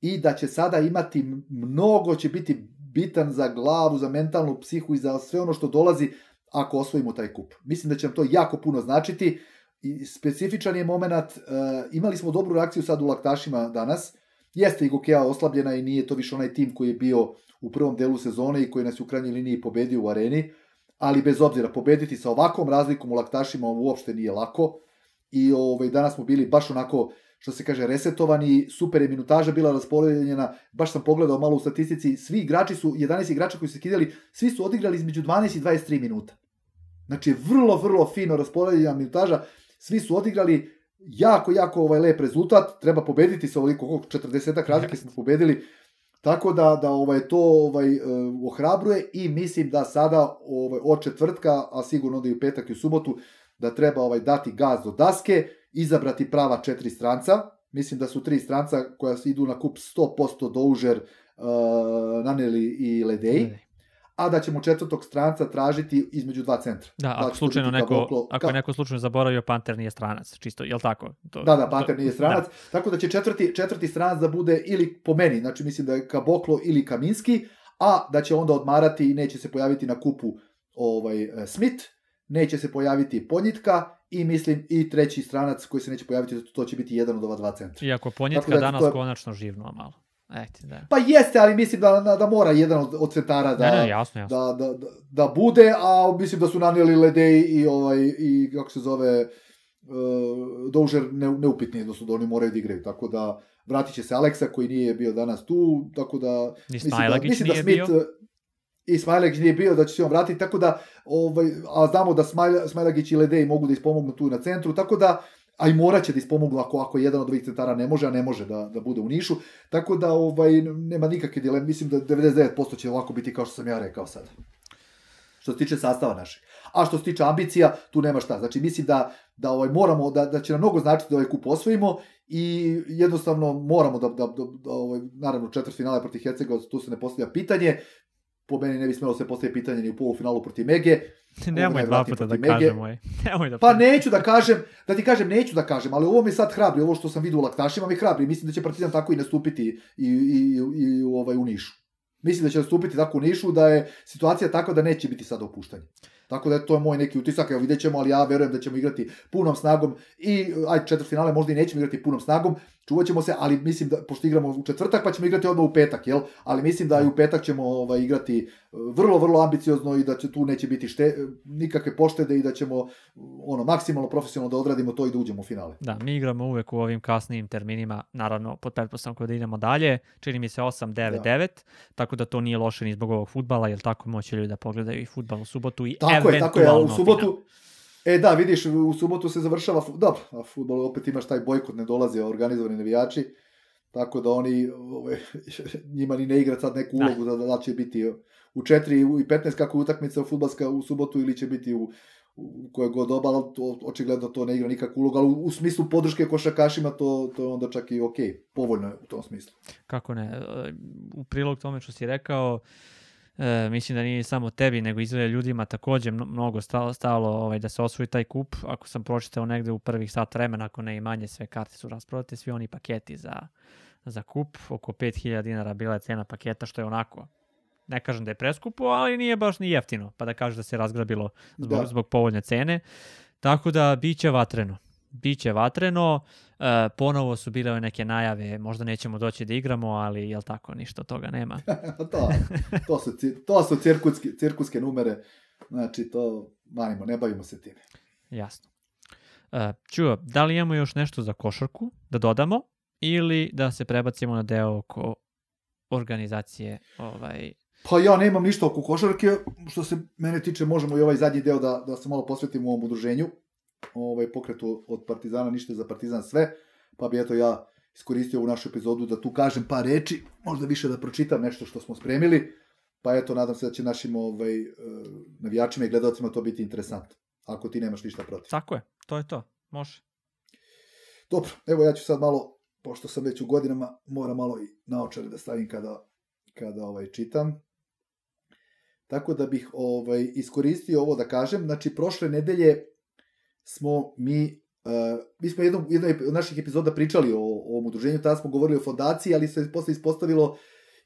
I da će sada imati, mnogo će biti bitan za glavu, za mentalnu psihu i za sve ono što dolazi ako osvojimo taj kup. Mislim da će nam to jako puno značiti i specifičan je moment, e, imali smo dobru reakciju sad u Laktašima danas, jeste i Gokea oslabljena i nije to više onaj tim koji je bio u prvom delu sezone i koji nas je u krajnjoj liniji pobedio u areni, ali bez obzira, pobediti sa ovakvom razlikom u Laktašima uopšte nije lako i ovaj, danas smo bili baš onako što se kaže resetovani, super je minutaža bila raspoređena, baš sam pogledao malo u statistici, svi igrači su, 11 igrača koji su se kidali, svi su odigrali između 12 i 23 minuta. Znači, vrlo, vrlo fino raspoređena minutaža, svi su odigrali jako, jako ovaj lep rezultat, treba pobediti sa ovoliko, koliko, 40 razlike smo pobedili, tako da, da ovaj, to ovaj, eh, ohrabruje i mislim da sada ovaj, od četvrtka, a sigurno da i u petak i u subotu, da treba ovaj dati gaz do daske, izabrati prava četiri stranca, mislim da su tri stranca koja idu na kup 100% Doužer, uh, Naneli i Ledej, a da ćemo četvrtog stranca tražiti između dva centra. Da, Da ako to slučajno neko, Kaboklo- ako je neko slučajno zaboravio, Panter nije stranac, čisto, jel tako? To, Da, da, to- Panter nije stranac, tako da će četvrti, četvrti stranac da bude ili po meni, znači mislim da je Kaboklo ili Kaminski, a da će onda odmarati i neće se pojaviti na kupu ovaj e, Smith, neće se pojaviti Ponjitka i mislim i treći stranac koji se neće pojaviti, to će biti jedan od ova dva centra. Iako da danas to je- konačno živnuo malo. Eti, da. Pa jeste, ali mislim da, da, da mora jedan od, od centara da, ne, ne, jasno, jasno. da, da, da, da bude, a mislim da su nanijeli Ledej i, ovaj, i kako se zove, uh, Doužer ne, neupitni, odnosno da oni moraju da igraju, tako da vratit će se Aleksa koji nije bio danas tu, tako da mislim da, mislim da Smith, bio. uh, i Smajlagić nije bio, da će se on vratiti, tako da, ovaj, a znamo da Smajla, Smajlagić i Ledej mogu da ispomognu tu na centru, tako da, a i morat će da ispomognu ako, ako jedan od ovih centara ne može, a ne može da, da bude u Nišu, tako da ovaj, nema nikakve dileme, mislim da 99% će ovako biti kao što sam ja rekao sad. Što se tiče sastava našeg. A što se tiče ambicija, tu nema šta. Znači, mislim da, da ovaj, moramo, da, da će nam mnogo značiti da ovaj kup osvojimo i jednostavno moramo da, da, da, da ovaj, naravno četvrt finale protiv Hercega, tu se ne postavlja pitanje, po meni ne bi smelo se postaviti pitanje ni u polufinalu protiv Mege. (laughs) Nemoj ne dva puta da kažem moj. (laughs) Nemoj da Pa neću da kažem, da ti kažem, neću da kažem, ali ovo mi sad hrabri, ovo što sam vidio u Laktašima mi hrabri, mislim da će Partizan tako i nastupiti i, i, i, u, ovaj, u Nišu. Mislim da će nastupiti tako u Nišu, da je situacija takva da neće biti sad opuštanje. Tako da to je moj neki utisak, evo vidjet ćemo, ali ja verujem da ćemo igrati punom snagom i aj četvrt finale možda i nećemo igrati punom snagom, čuvat ćemo se, ali mislim da, pošto igramo u četvrtak, pa ćemo igrati odmah u petak, jel? Ali mislim da i u petak ćemo ovaj, igrati e, vrlo, vrlo ambiciozno i da će tu neće biti šte, nikakve poštede i da ćemo ono, maksimalno profesionalno da odradimo to i da uđemo u finale. Da, mi igramo uvek u ovim kasnijim terminima, naravno pod pretpostavkom da idemo dalje, čini mi se 8, 9, Da. 9, tako da to nije loše ni zbog ovog futbala, jer tako moći ljudi da pogledaju i futbal u subotu i Tako je, tako je, u eventualno subotu, final. E da, vidiš, u subotu se završava, dobro, a futbol opet imaš taj bojkot, ne dolaze organizovani navijači, tako da oni, ove, (laughs) njima ni ne igra sad neku Da. ulogu da, da će biti u 4 i 15 kako je utakmica futbalska u subotu ili će biti u, u koje god doba, ali to, očigledno to ne igra nikakvu ulogu, ali u, u smislu podrške košarkašima to, to je onda čak i ok, povoljno je u tom smislu. Kako ne, e, u prilog tome što si rekao, e, mislim da nije samo tebi, nego izgleda ljudima takođe mno- mnogo stalo, stalo ovaj, da se osvoji taj kup. Ako sam pročitao negde u prvih sat vremena, ako ne i manje, sve karte su rasprodate, svi oni paketi za, za kup, oko 5000 dinara bila je cena paketa, što je onako ne kažem da je preskupo, ali nije baš ni jeftino, pa da kažeš da se razgrabilo zbog, Da. zbog povoljne cene. Tako da, bit će vatreno. Biće vatreno, e, ponovo su bile neke najave, možda nećemo doći da igramo, ali jel tako, ništa toga nema. (laughs) to, to su, to su cirkuske, cirkuske numere, znači to manimo, ne bavimo se time. Jasno. E, čuo, da li imamo još nešto za košarku da dodamo ili da se prebacimo na deo oko organizacije ovaj, Pa ja nemam ništa oko košarke, što se mene tiče možemo i ovaj zadnji deo da, da se malo posvetimo ovom udruženju, ovaj pokretu od Partizana, ništa za Partizan sve, pa bi eto ja iskoristio ovu našu epizodu da tu kažem par reči, možda više da pročitam nešto što smo spremili, pa eto nadam se da će našim ovaj, eh, navijačima i gledalcima to biti interesantno, ako ti nemaš ništa protiv. Tako je, to je to. Može. Dobro, evo ja ću sad malo, pošto sam već u godinama, moram malo i naočare da stavim kada, kada ovaj čitam. Tako da bih ovaj iskoristio ovo da kažem, znači prošle nedelje smo mi Uh, mi smo jednom, jednoj od naših epizoda pričali o, o ovom udruženju, tada smo govorili o fondaciji, ali se posle ispostavilo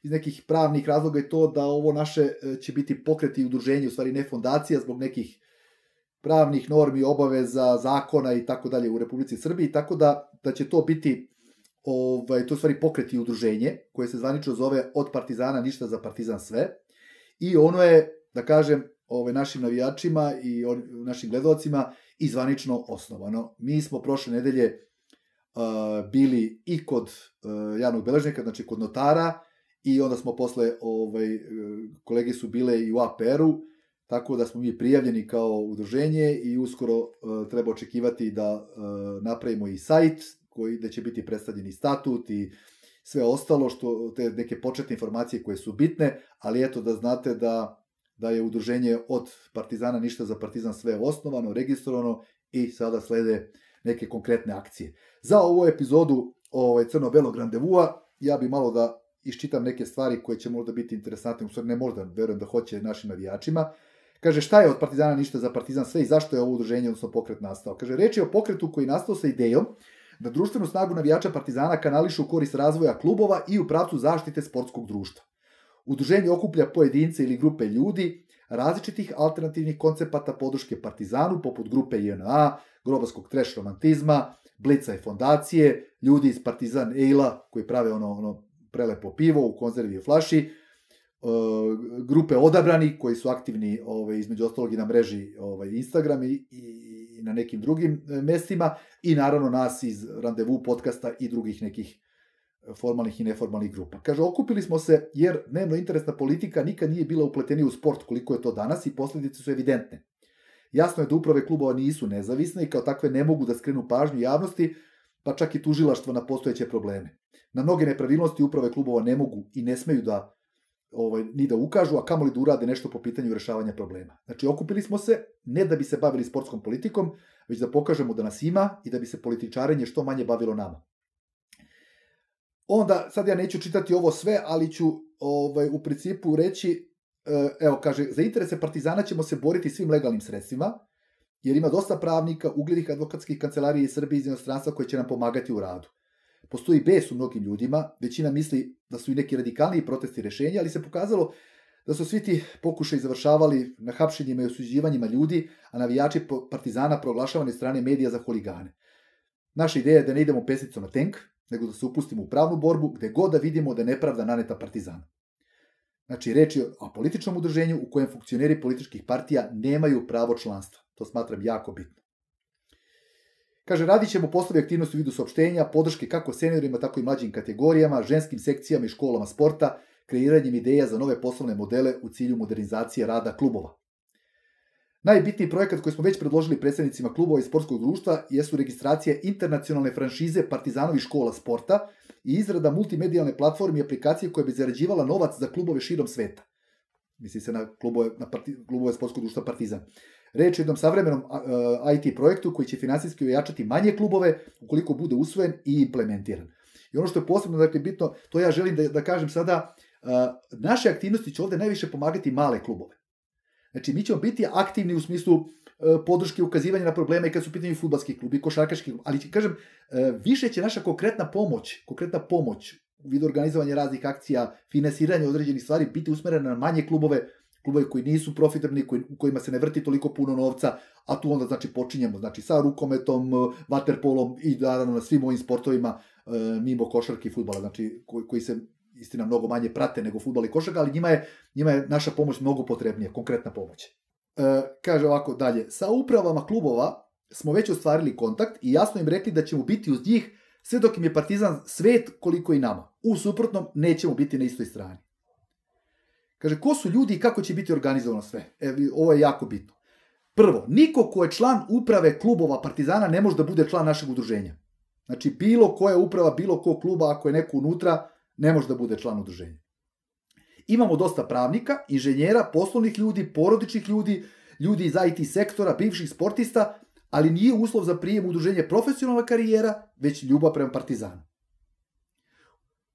iz nekih pravnih razloga i to da ovo naše e, će biti pokret i udruženje, u stvari ne fondacija, zbog nekih pravnih normi, obaveza, zakona i tako dalje u Republici Srbiji, tako da, da će to biti ovaj, to u stvari pokret i udruženje, koje se zvanično zove od partizana ništa za partizan sve. I ono je, da kažem, ovaj, našim navijačima i on, našim gledalcima i zvanično osnovano. Mi smo prošle nedelje uh, bili i kod uh, javnog beležnika, znači kod notara, i onda smo posle, ovaj, uh, kolege su bile i u APR-u, tako da smo mi prijavljeni kao udruženje i uskoro uh, treba očekivati da uh, napravimo i sajt koji da će biti predstavljeni statut i sve ostalo što te neke početne informacije koje su bitne, ali eto da znate da da je udruženje od Partizana ništa za Partizan sve osnovano, registrovano i sada slede neke konkretne akcije. Za ovu epizodu ovaj, crno-belog randevua ja bi malo da iščitam neke stvari koje će možda biti interesantne, u stvari ne možda, verujem da hoće našim navijačima. Kaže, šta je od Partizana ništa za Partizan sve i zašto je ovo udruženje, odnosno pokret nastao? Kaže, reč je o pokretu koji je nastao sa idejom da društvenu snagu navijača Partizana kanališu u korist razvoja klubova i u pravcu zaštite sportskog društva. Udruženje okuplja pojedince ili grupe ljudi različitih alternativnih koncepata podrške Partizanu, poput grupe JNA, grobarskog treš romantizma, Blica i fondacije, ljudi iz Partizan Eila koji prave ono, ono prelepo pivo u konzervi i flaši, e, grupe odabrani koji su aktivni ovaj, između ostalog i na mreži ovaj, Instagram i, i na nekim drugim e, mestima i naravno nas iz Randevu podcasta i drugih nekih formalnih i neformalnih grupa. Kaže, okupili smo se jer dnevno interesna politika nikad nije bila upletenija u sport koliko je to danas i posledice su evidentne. Jasno je da uprave klubova nisu nezavisne i kao takve ne mogu da skrenu pažnju javnosti, pa čak i tužilaštvo na postojeće probleme. Na mnoge nepravilnosti uprave klubova ne mogu i ne smeju da ovaj, ni da ukažu, a kamoli da urade nešto po pitanju rešavanja problema. Znači, okupili smo se ne da bi se bavili sportskom politikom, već da pokažemo da nas ima i da bi se političarenje što manje bavilo nama. Onda, sad ja neću čitati ovo sve, ali ću ovaj, u principu reći, evo kaže, za interese Partizana ćemo se boriti svim legalnim sredstvima, jer ima dosta pravnika, uglednih advokatskih kancelarija iz Srbije iz inostranstva koje će nam pomagati u radu. Postoji bes u mnogim ljudima, većina misli da su i neki radikalniji protesti rešenja, ali se pokazalo da su svi ti pokušaj završavali na hapšenjima i osuđivanjima ljudi, a navijači Partizana proglašavani strane medija za huligane. Naša ideja je da ne idemo pesicom na tenk, nego da se upustimo u pravnu borbu gde god da vidimo da je nepravda naneta Partizana. Znači, reč je o političnom udruženju u kojem funkcioneri političkih partija nemaju pravo članstva. To smatram jako bitno. Kaže, radit ćemo poslovi aktivnosti u vidu saopštenja, podrške kako seniorima, tako i mlađim kategorijama, ženskim sekcijama i školama sporta, kreiranjem ideja za nove poslovne modele u cilju modernizacije rada klubova. Najbitniji projekat koji smo već predložili predstavnicima klubova i sportskog društva jesu registracija internacionalne franšize Partizanovi škola sporta i izrada multimedijalne platforme i aplikacije koja bi zarađivala novac za klubove širom sveta. Misli se na klubove, na parti, klubove sportskog društva Partizan. Reč je o jednom savremenom IT projektu koji će finansijski ojačati manje klubove ukoliko bude usvojen i implementiran. I ono što je posebno dakle, bitno, to ja želim da, da kažem sada, naše aktivnosti će ovde najviše pomagati male klubove. Znači, mi ćemo biti aktivni u smislu e, podrške ukazivanja na probleme kad su u pitanju futbalski klub i košarkaški klub, ali kažem, e, više će naša konkretna pomoć, konkretna pomoć u vidu organizovanja raznih akcija, finansiranja određenih stvari biti usmerena na manje klubove, klubove koji nisu profitabilni, koji, u kojima se ne vrti toliko puno novca, a tu onda znači počinjemo znači sa rukometom, vaterpolom i naravno na svim ovim sportovima e, mimo košarke i fudbala, znači koji, koji se istina mnogo manje prate nego fudbal i košarka, ali njima je, njima je naša pomoć mnogo potrebnija, konkretna pomoć. E, kaže ovako dalje, sa upravama klubova smo već ostvarili kontakt i jasno im rekli da ćemo biti uz njih sve dok im je Partizan svet koliko i nama. U suprotnom, nećemo biti na istoj strani. Kaže, ko su ljudi i kako će biti organizovano sve? E, ovo je jako bitno. Prvo, niko ko je član uprave klubova Partizana ne može da bude član našeg udruženja. Znači, bilo koja uprava, bilo ko kluba, ako je neko unutra, ne može da bude član udruženja. Imamo dosta pravnika, inženjera, poslovnih ljudi, porodičnih ljudi, ljudi iz IT sektora, bivših sportista, ali nije uslov za prijem udruženje profesionalna karijera, već ljubav prema Partizanu.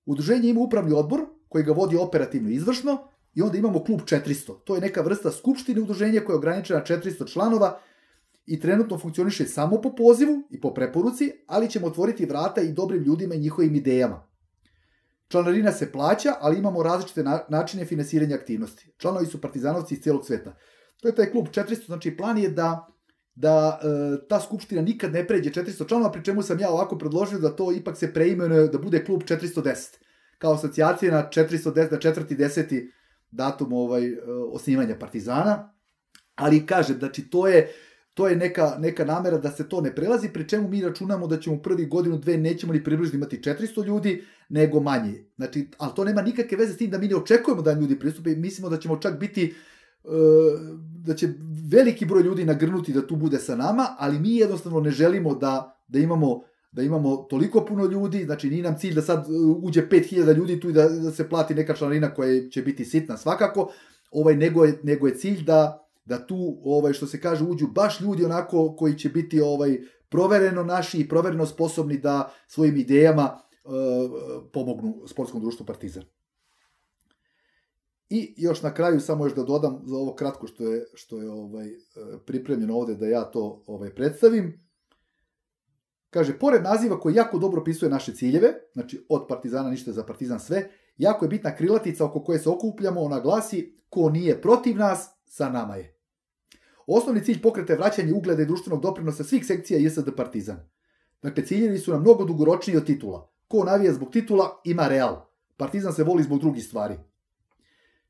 Udruženje ima upravni odbor koji ga vodi operativno izvršno i onda imamo klub 400. To je neka vrsta skupštine udruženja koja je ograničena na 400 članova i trenutno funkcioniše samo po pozivu i po preporuci, ali ćemo otvoriti vrata i dobrim ljudima i njihovim idejama. Članarina se plaća, ali imamo različite načine finansiranja aktivnosti. Članovi su partizanovci iz celog sveta. To je taj klub 400, znači plan je da da e, ta skupština nikad ne pređe 400 članova, pri čemu sam ja ovako predložio da to ipak se preimenuje da bude klub 410, kao asocijacija na 410, na četvrti deseti datum ovaj, e, osnivanja Partizana, ali kažem, znači to je, to je neka, neka namera da se to ne prelazi, pri čemu mi računamo da ćemo prvi godinu, dve, nećemo ni približno imati 400 ljudi, nego manje. Znači, ali to nema nikakve veze s tim da mi ne očekujemo da ljudi pristupe, mislimo da ćemo čak biti E, da će veliki broj ljudi nagrnuti da tu bude sa nama, ali mi jednostavno ne želimo da, da imamo da imamo toliko puno ljudi, znači nije nam cilj da sad e, uđe 5000 ljudi tu i da, da se plati neka članarina koja će biti sitna svakako, ovaj, nego, je, nego je cilj da, da tu, ovaj, što se kaže, uđu baš ljudi onako koji će biti ovaj provereno naši i provereno sposobni da svojim idejama uh, pomognu sportskom društvu Partizan. I još na kraju samo još da dodam za ovo kratko što je što je ovaj e, pripremljeno ovde da ja to ovaj predstavim. Kaže pored naziva koji jako dobro opisuje naše ciljeve, znači od Partizana ništa za Partizan sve, jako je bitna krilatica oko koje se okupljamo, ona glasi ko nije protiv nas, sa nama je. Osnovni cilj pokreta je vraćanje ugleda i društvenog doprinosa svih sekcija JSD Partizan. Dakle, ciljevi su nam mnogo dugoročniji od titula. Ko navija zbog titula, ima real. Partizan se voli zbog drugih stvari.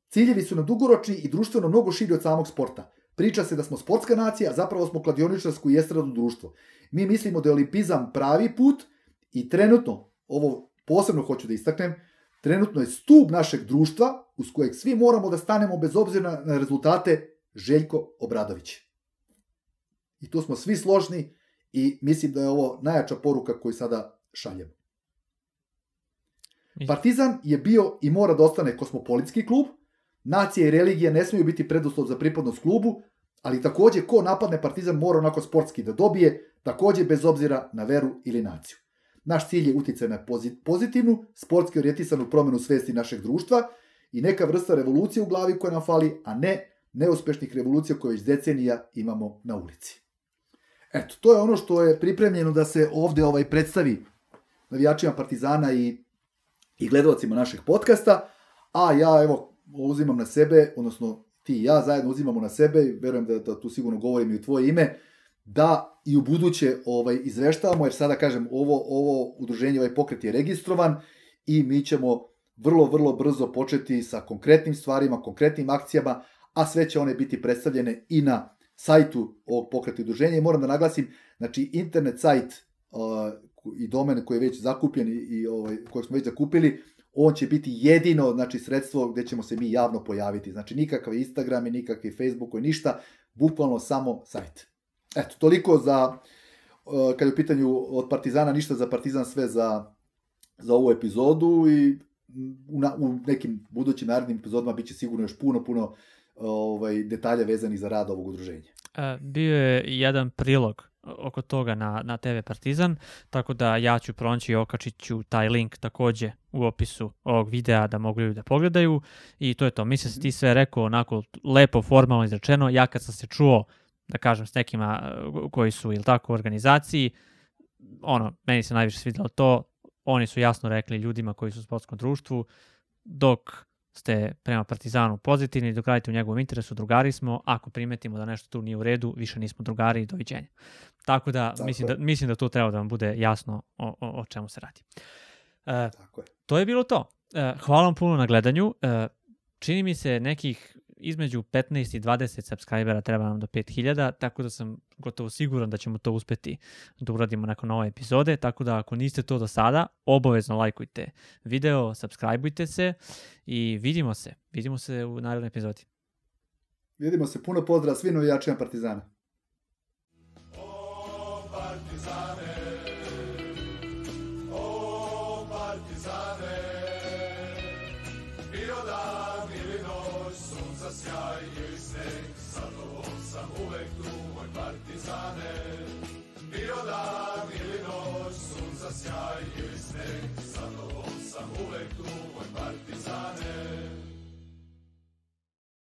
Ciljevi su nam dugoročni i društveno mnogo širi od samog sporta. Priča se da smo sportska nacija, a zapravo smo kladioničarsko i estradno društvo. Mi mislimo da je olimpizam pravi put i trenutno, ovo posebno hoću da istaknem, trenutno je stub našeg društva uz kojeg svi moramo da stanemo bez obzira na rezultate Željko Obradović. I tu smo svi složni i mislim da je ovo najjača poruka koju sada šaljemo. Partizan je bio i mora da ostane kosmopolitski klub, Nacija i religija ne smiju biti preduslov za pripadnost klubu, ali takođe ko napadne Partizan mora onako sportski da dobije, takođe bez obzira na veru ili naciju. Naš cilj je uticaj na pozitivnu, sportski orijentisanu promenu svesti našeg društva i neka vrsta revolucije u glavi koja nam fali, a ne neuspešnih revolucija koje već decenija imamo na ulici. Eto, to je ono što je pripremljeno da se ovde ovaj predstavi navijačima Partizana i, i gledalcima našeg podcasta, a ja evo uzimam na sebe, odnosno ti i ja zajedno uzimamo na sebe, verujem da, da tu sigurno govorim i u tvoje ime, da i u buduće ovaj, izveštavamo, jer sada kažem, ovo, ovo udruženje, ovaj pokret je registrovan i mi ćemo vrlo, vrlo brzo početi sa konkretnim stvarima, konkretnim akcijama, a sve će one biti predstavljene i na sajtu ovog pokreta udruženja i moram da naglasim, znači internet sajt uh, i domen koji je već zakupljen i, i ovaj, kojeg smo već zakupili, on će biti jedino znači, sredstvo gde ćemo se mi javno pojaviti. Znači nikakav Instagram i nikakvi Facebook i ništa, bukvalno samo sajt. Eto, toliko za, kad je u pitanju od Partizana, ništa za Partizan, sve za, za ovu epizodu i u, na, u nekim budućim narednim epizodima biće sigurno još puno, puno ovaj, detalja vezanih za rad ovog udruženja. E, bio je jedan prilog oko toga na, na TV Partizan, tako da ja ću pronaći i okačit ću taj link takođe u opisu ovog videa da mogu ljudi da pogledaju i to je to. Mislim da si ti sve rekao onako lepo, formalno izrečeno. Ja kad sam se čuo, da kažem, s nekima uh, koji su, ili tako, u organizaciji, ono, meni se najviše svidelo to, oni su jasno rekli ljudima koji su u sportskom društvu, dok ste prema Partizanu pozitivni, dok radite u njegovom interesu, drugari smo, ako primetimo da nešto tu nije u redu, više nismo drugari i doviđenja. Tako da, Tako mislim, da mislim da to treba da vam bude jasno o, o, o čemu se radi. E, Tako je. To je bilo to. E, hvala vam puno na gledanju. E, čini mi se nekih između 15 i 20 subscribera treba nam do 5000, tako da sam gotovo siguran da ćemo to uspeti da uradimo nakon ove epizode, tako da ako niste to do sada, obavezno lajkujte video, subscribeujte se i vidimo se. Vidimo se u narednoj epizodi. Vidimo se. Puno pozdrav svim navijačima Partizana. sjaj ili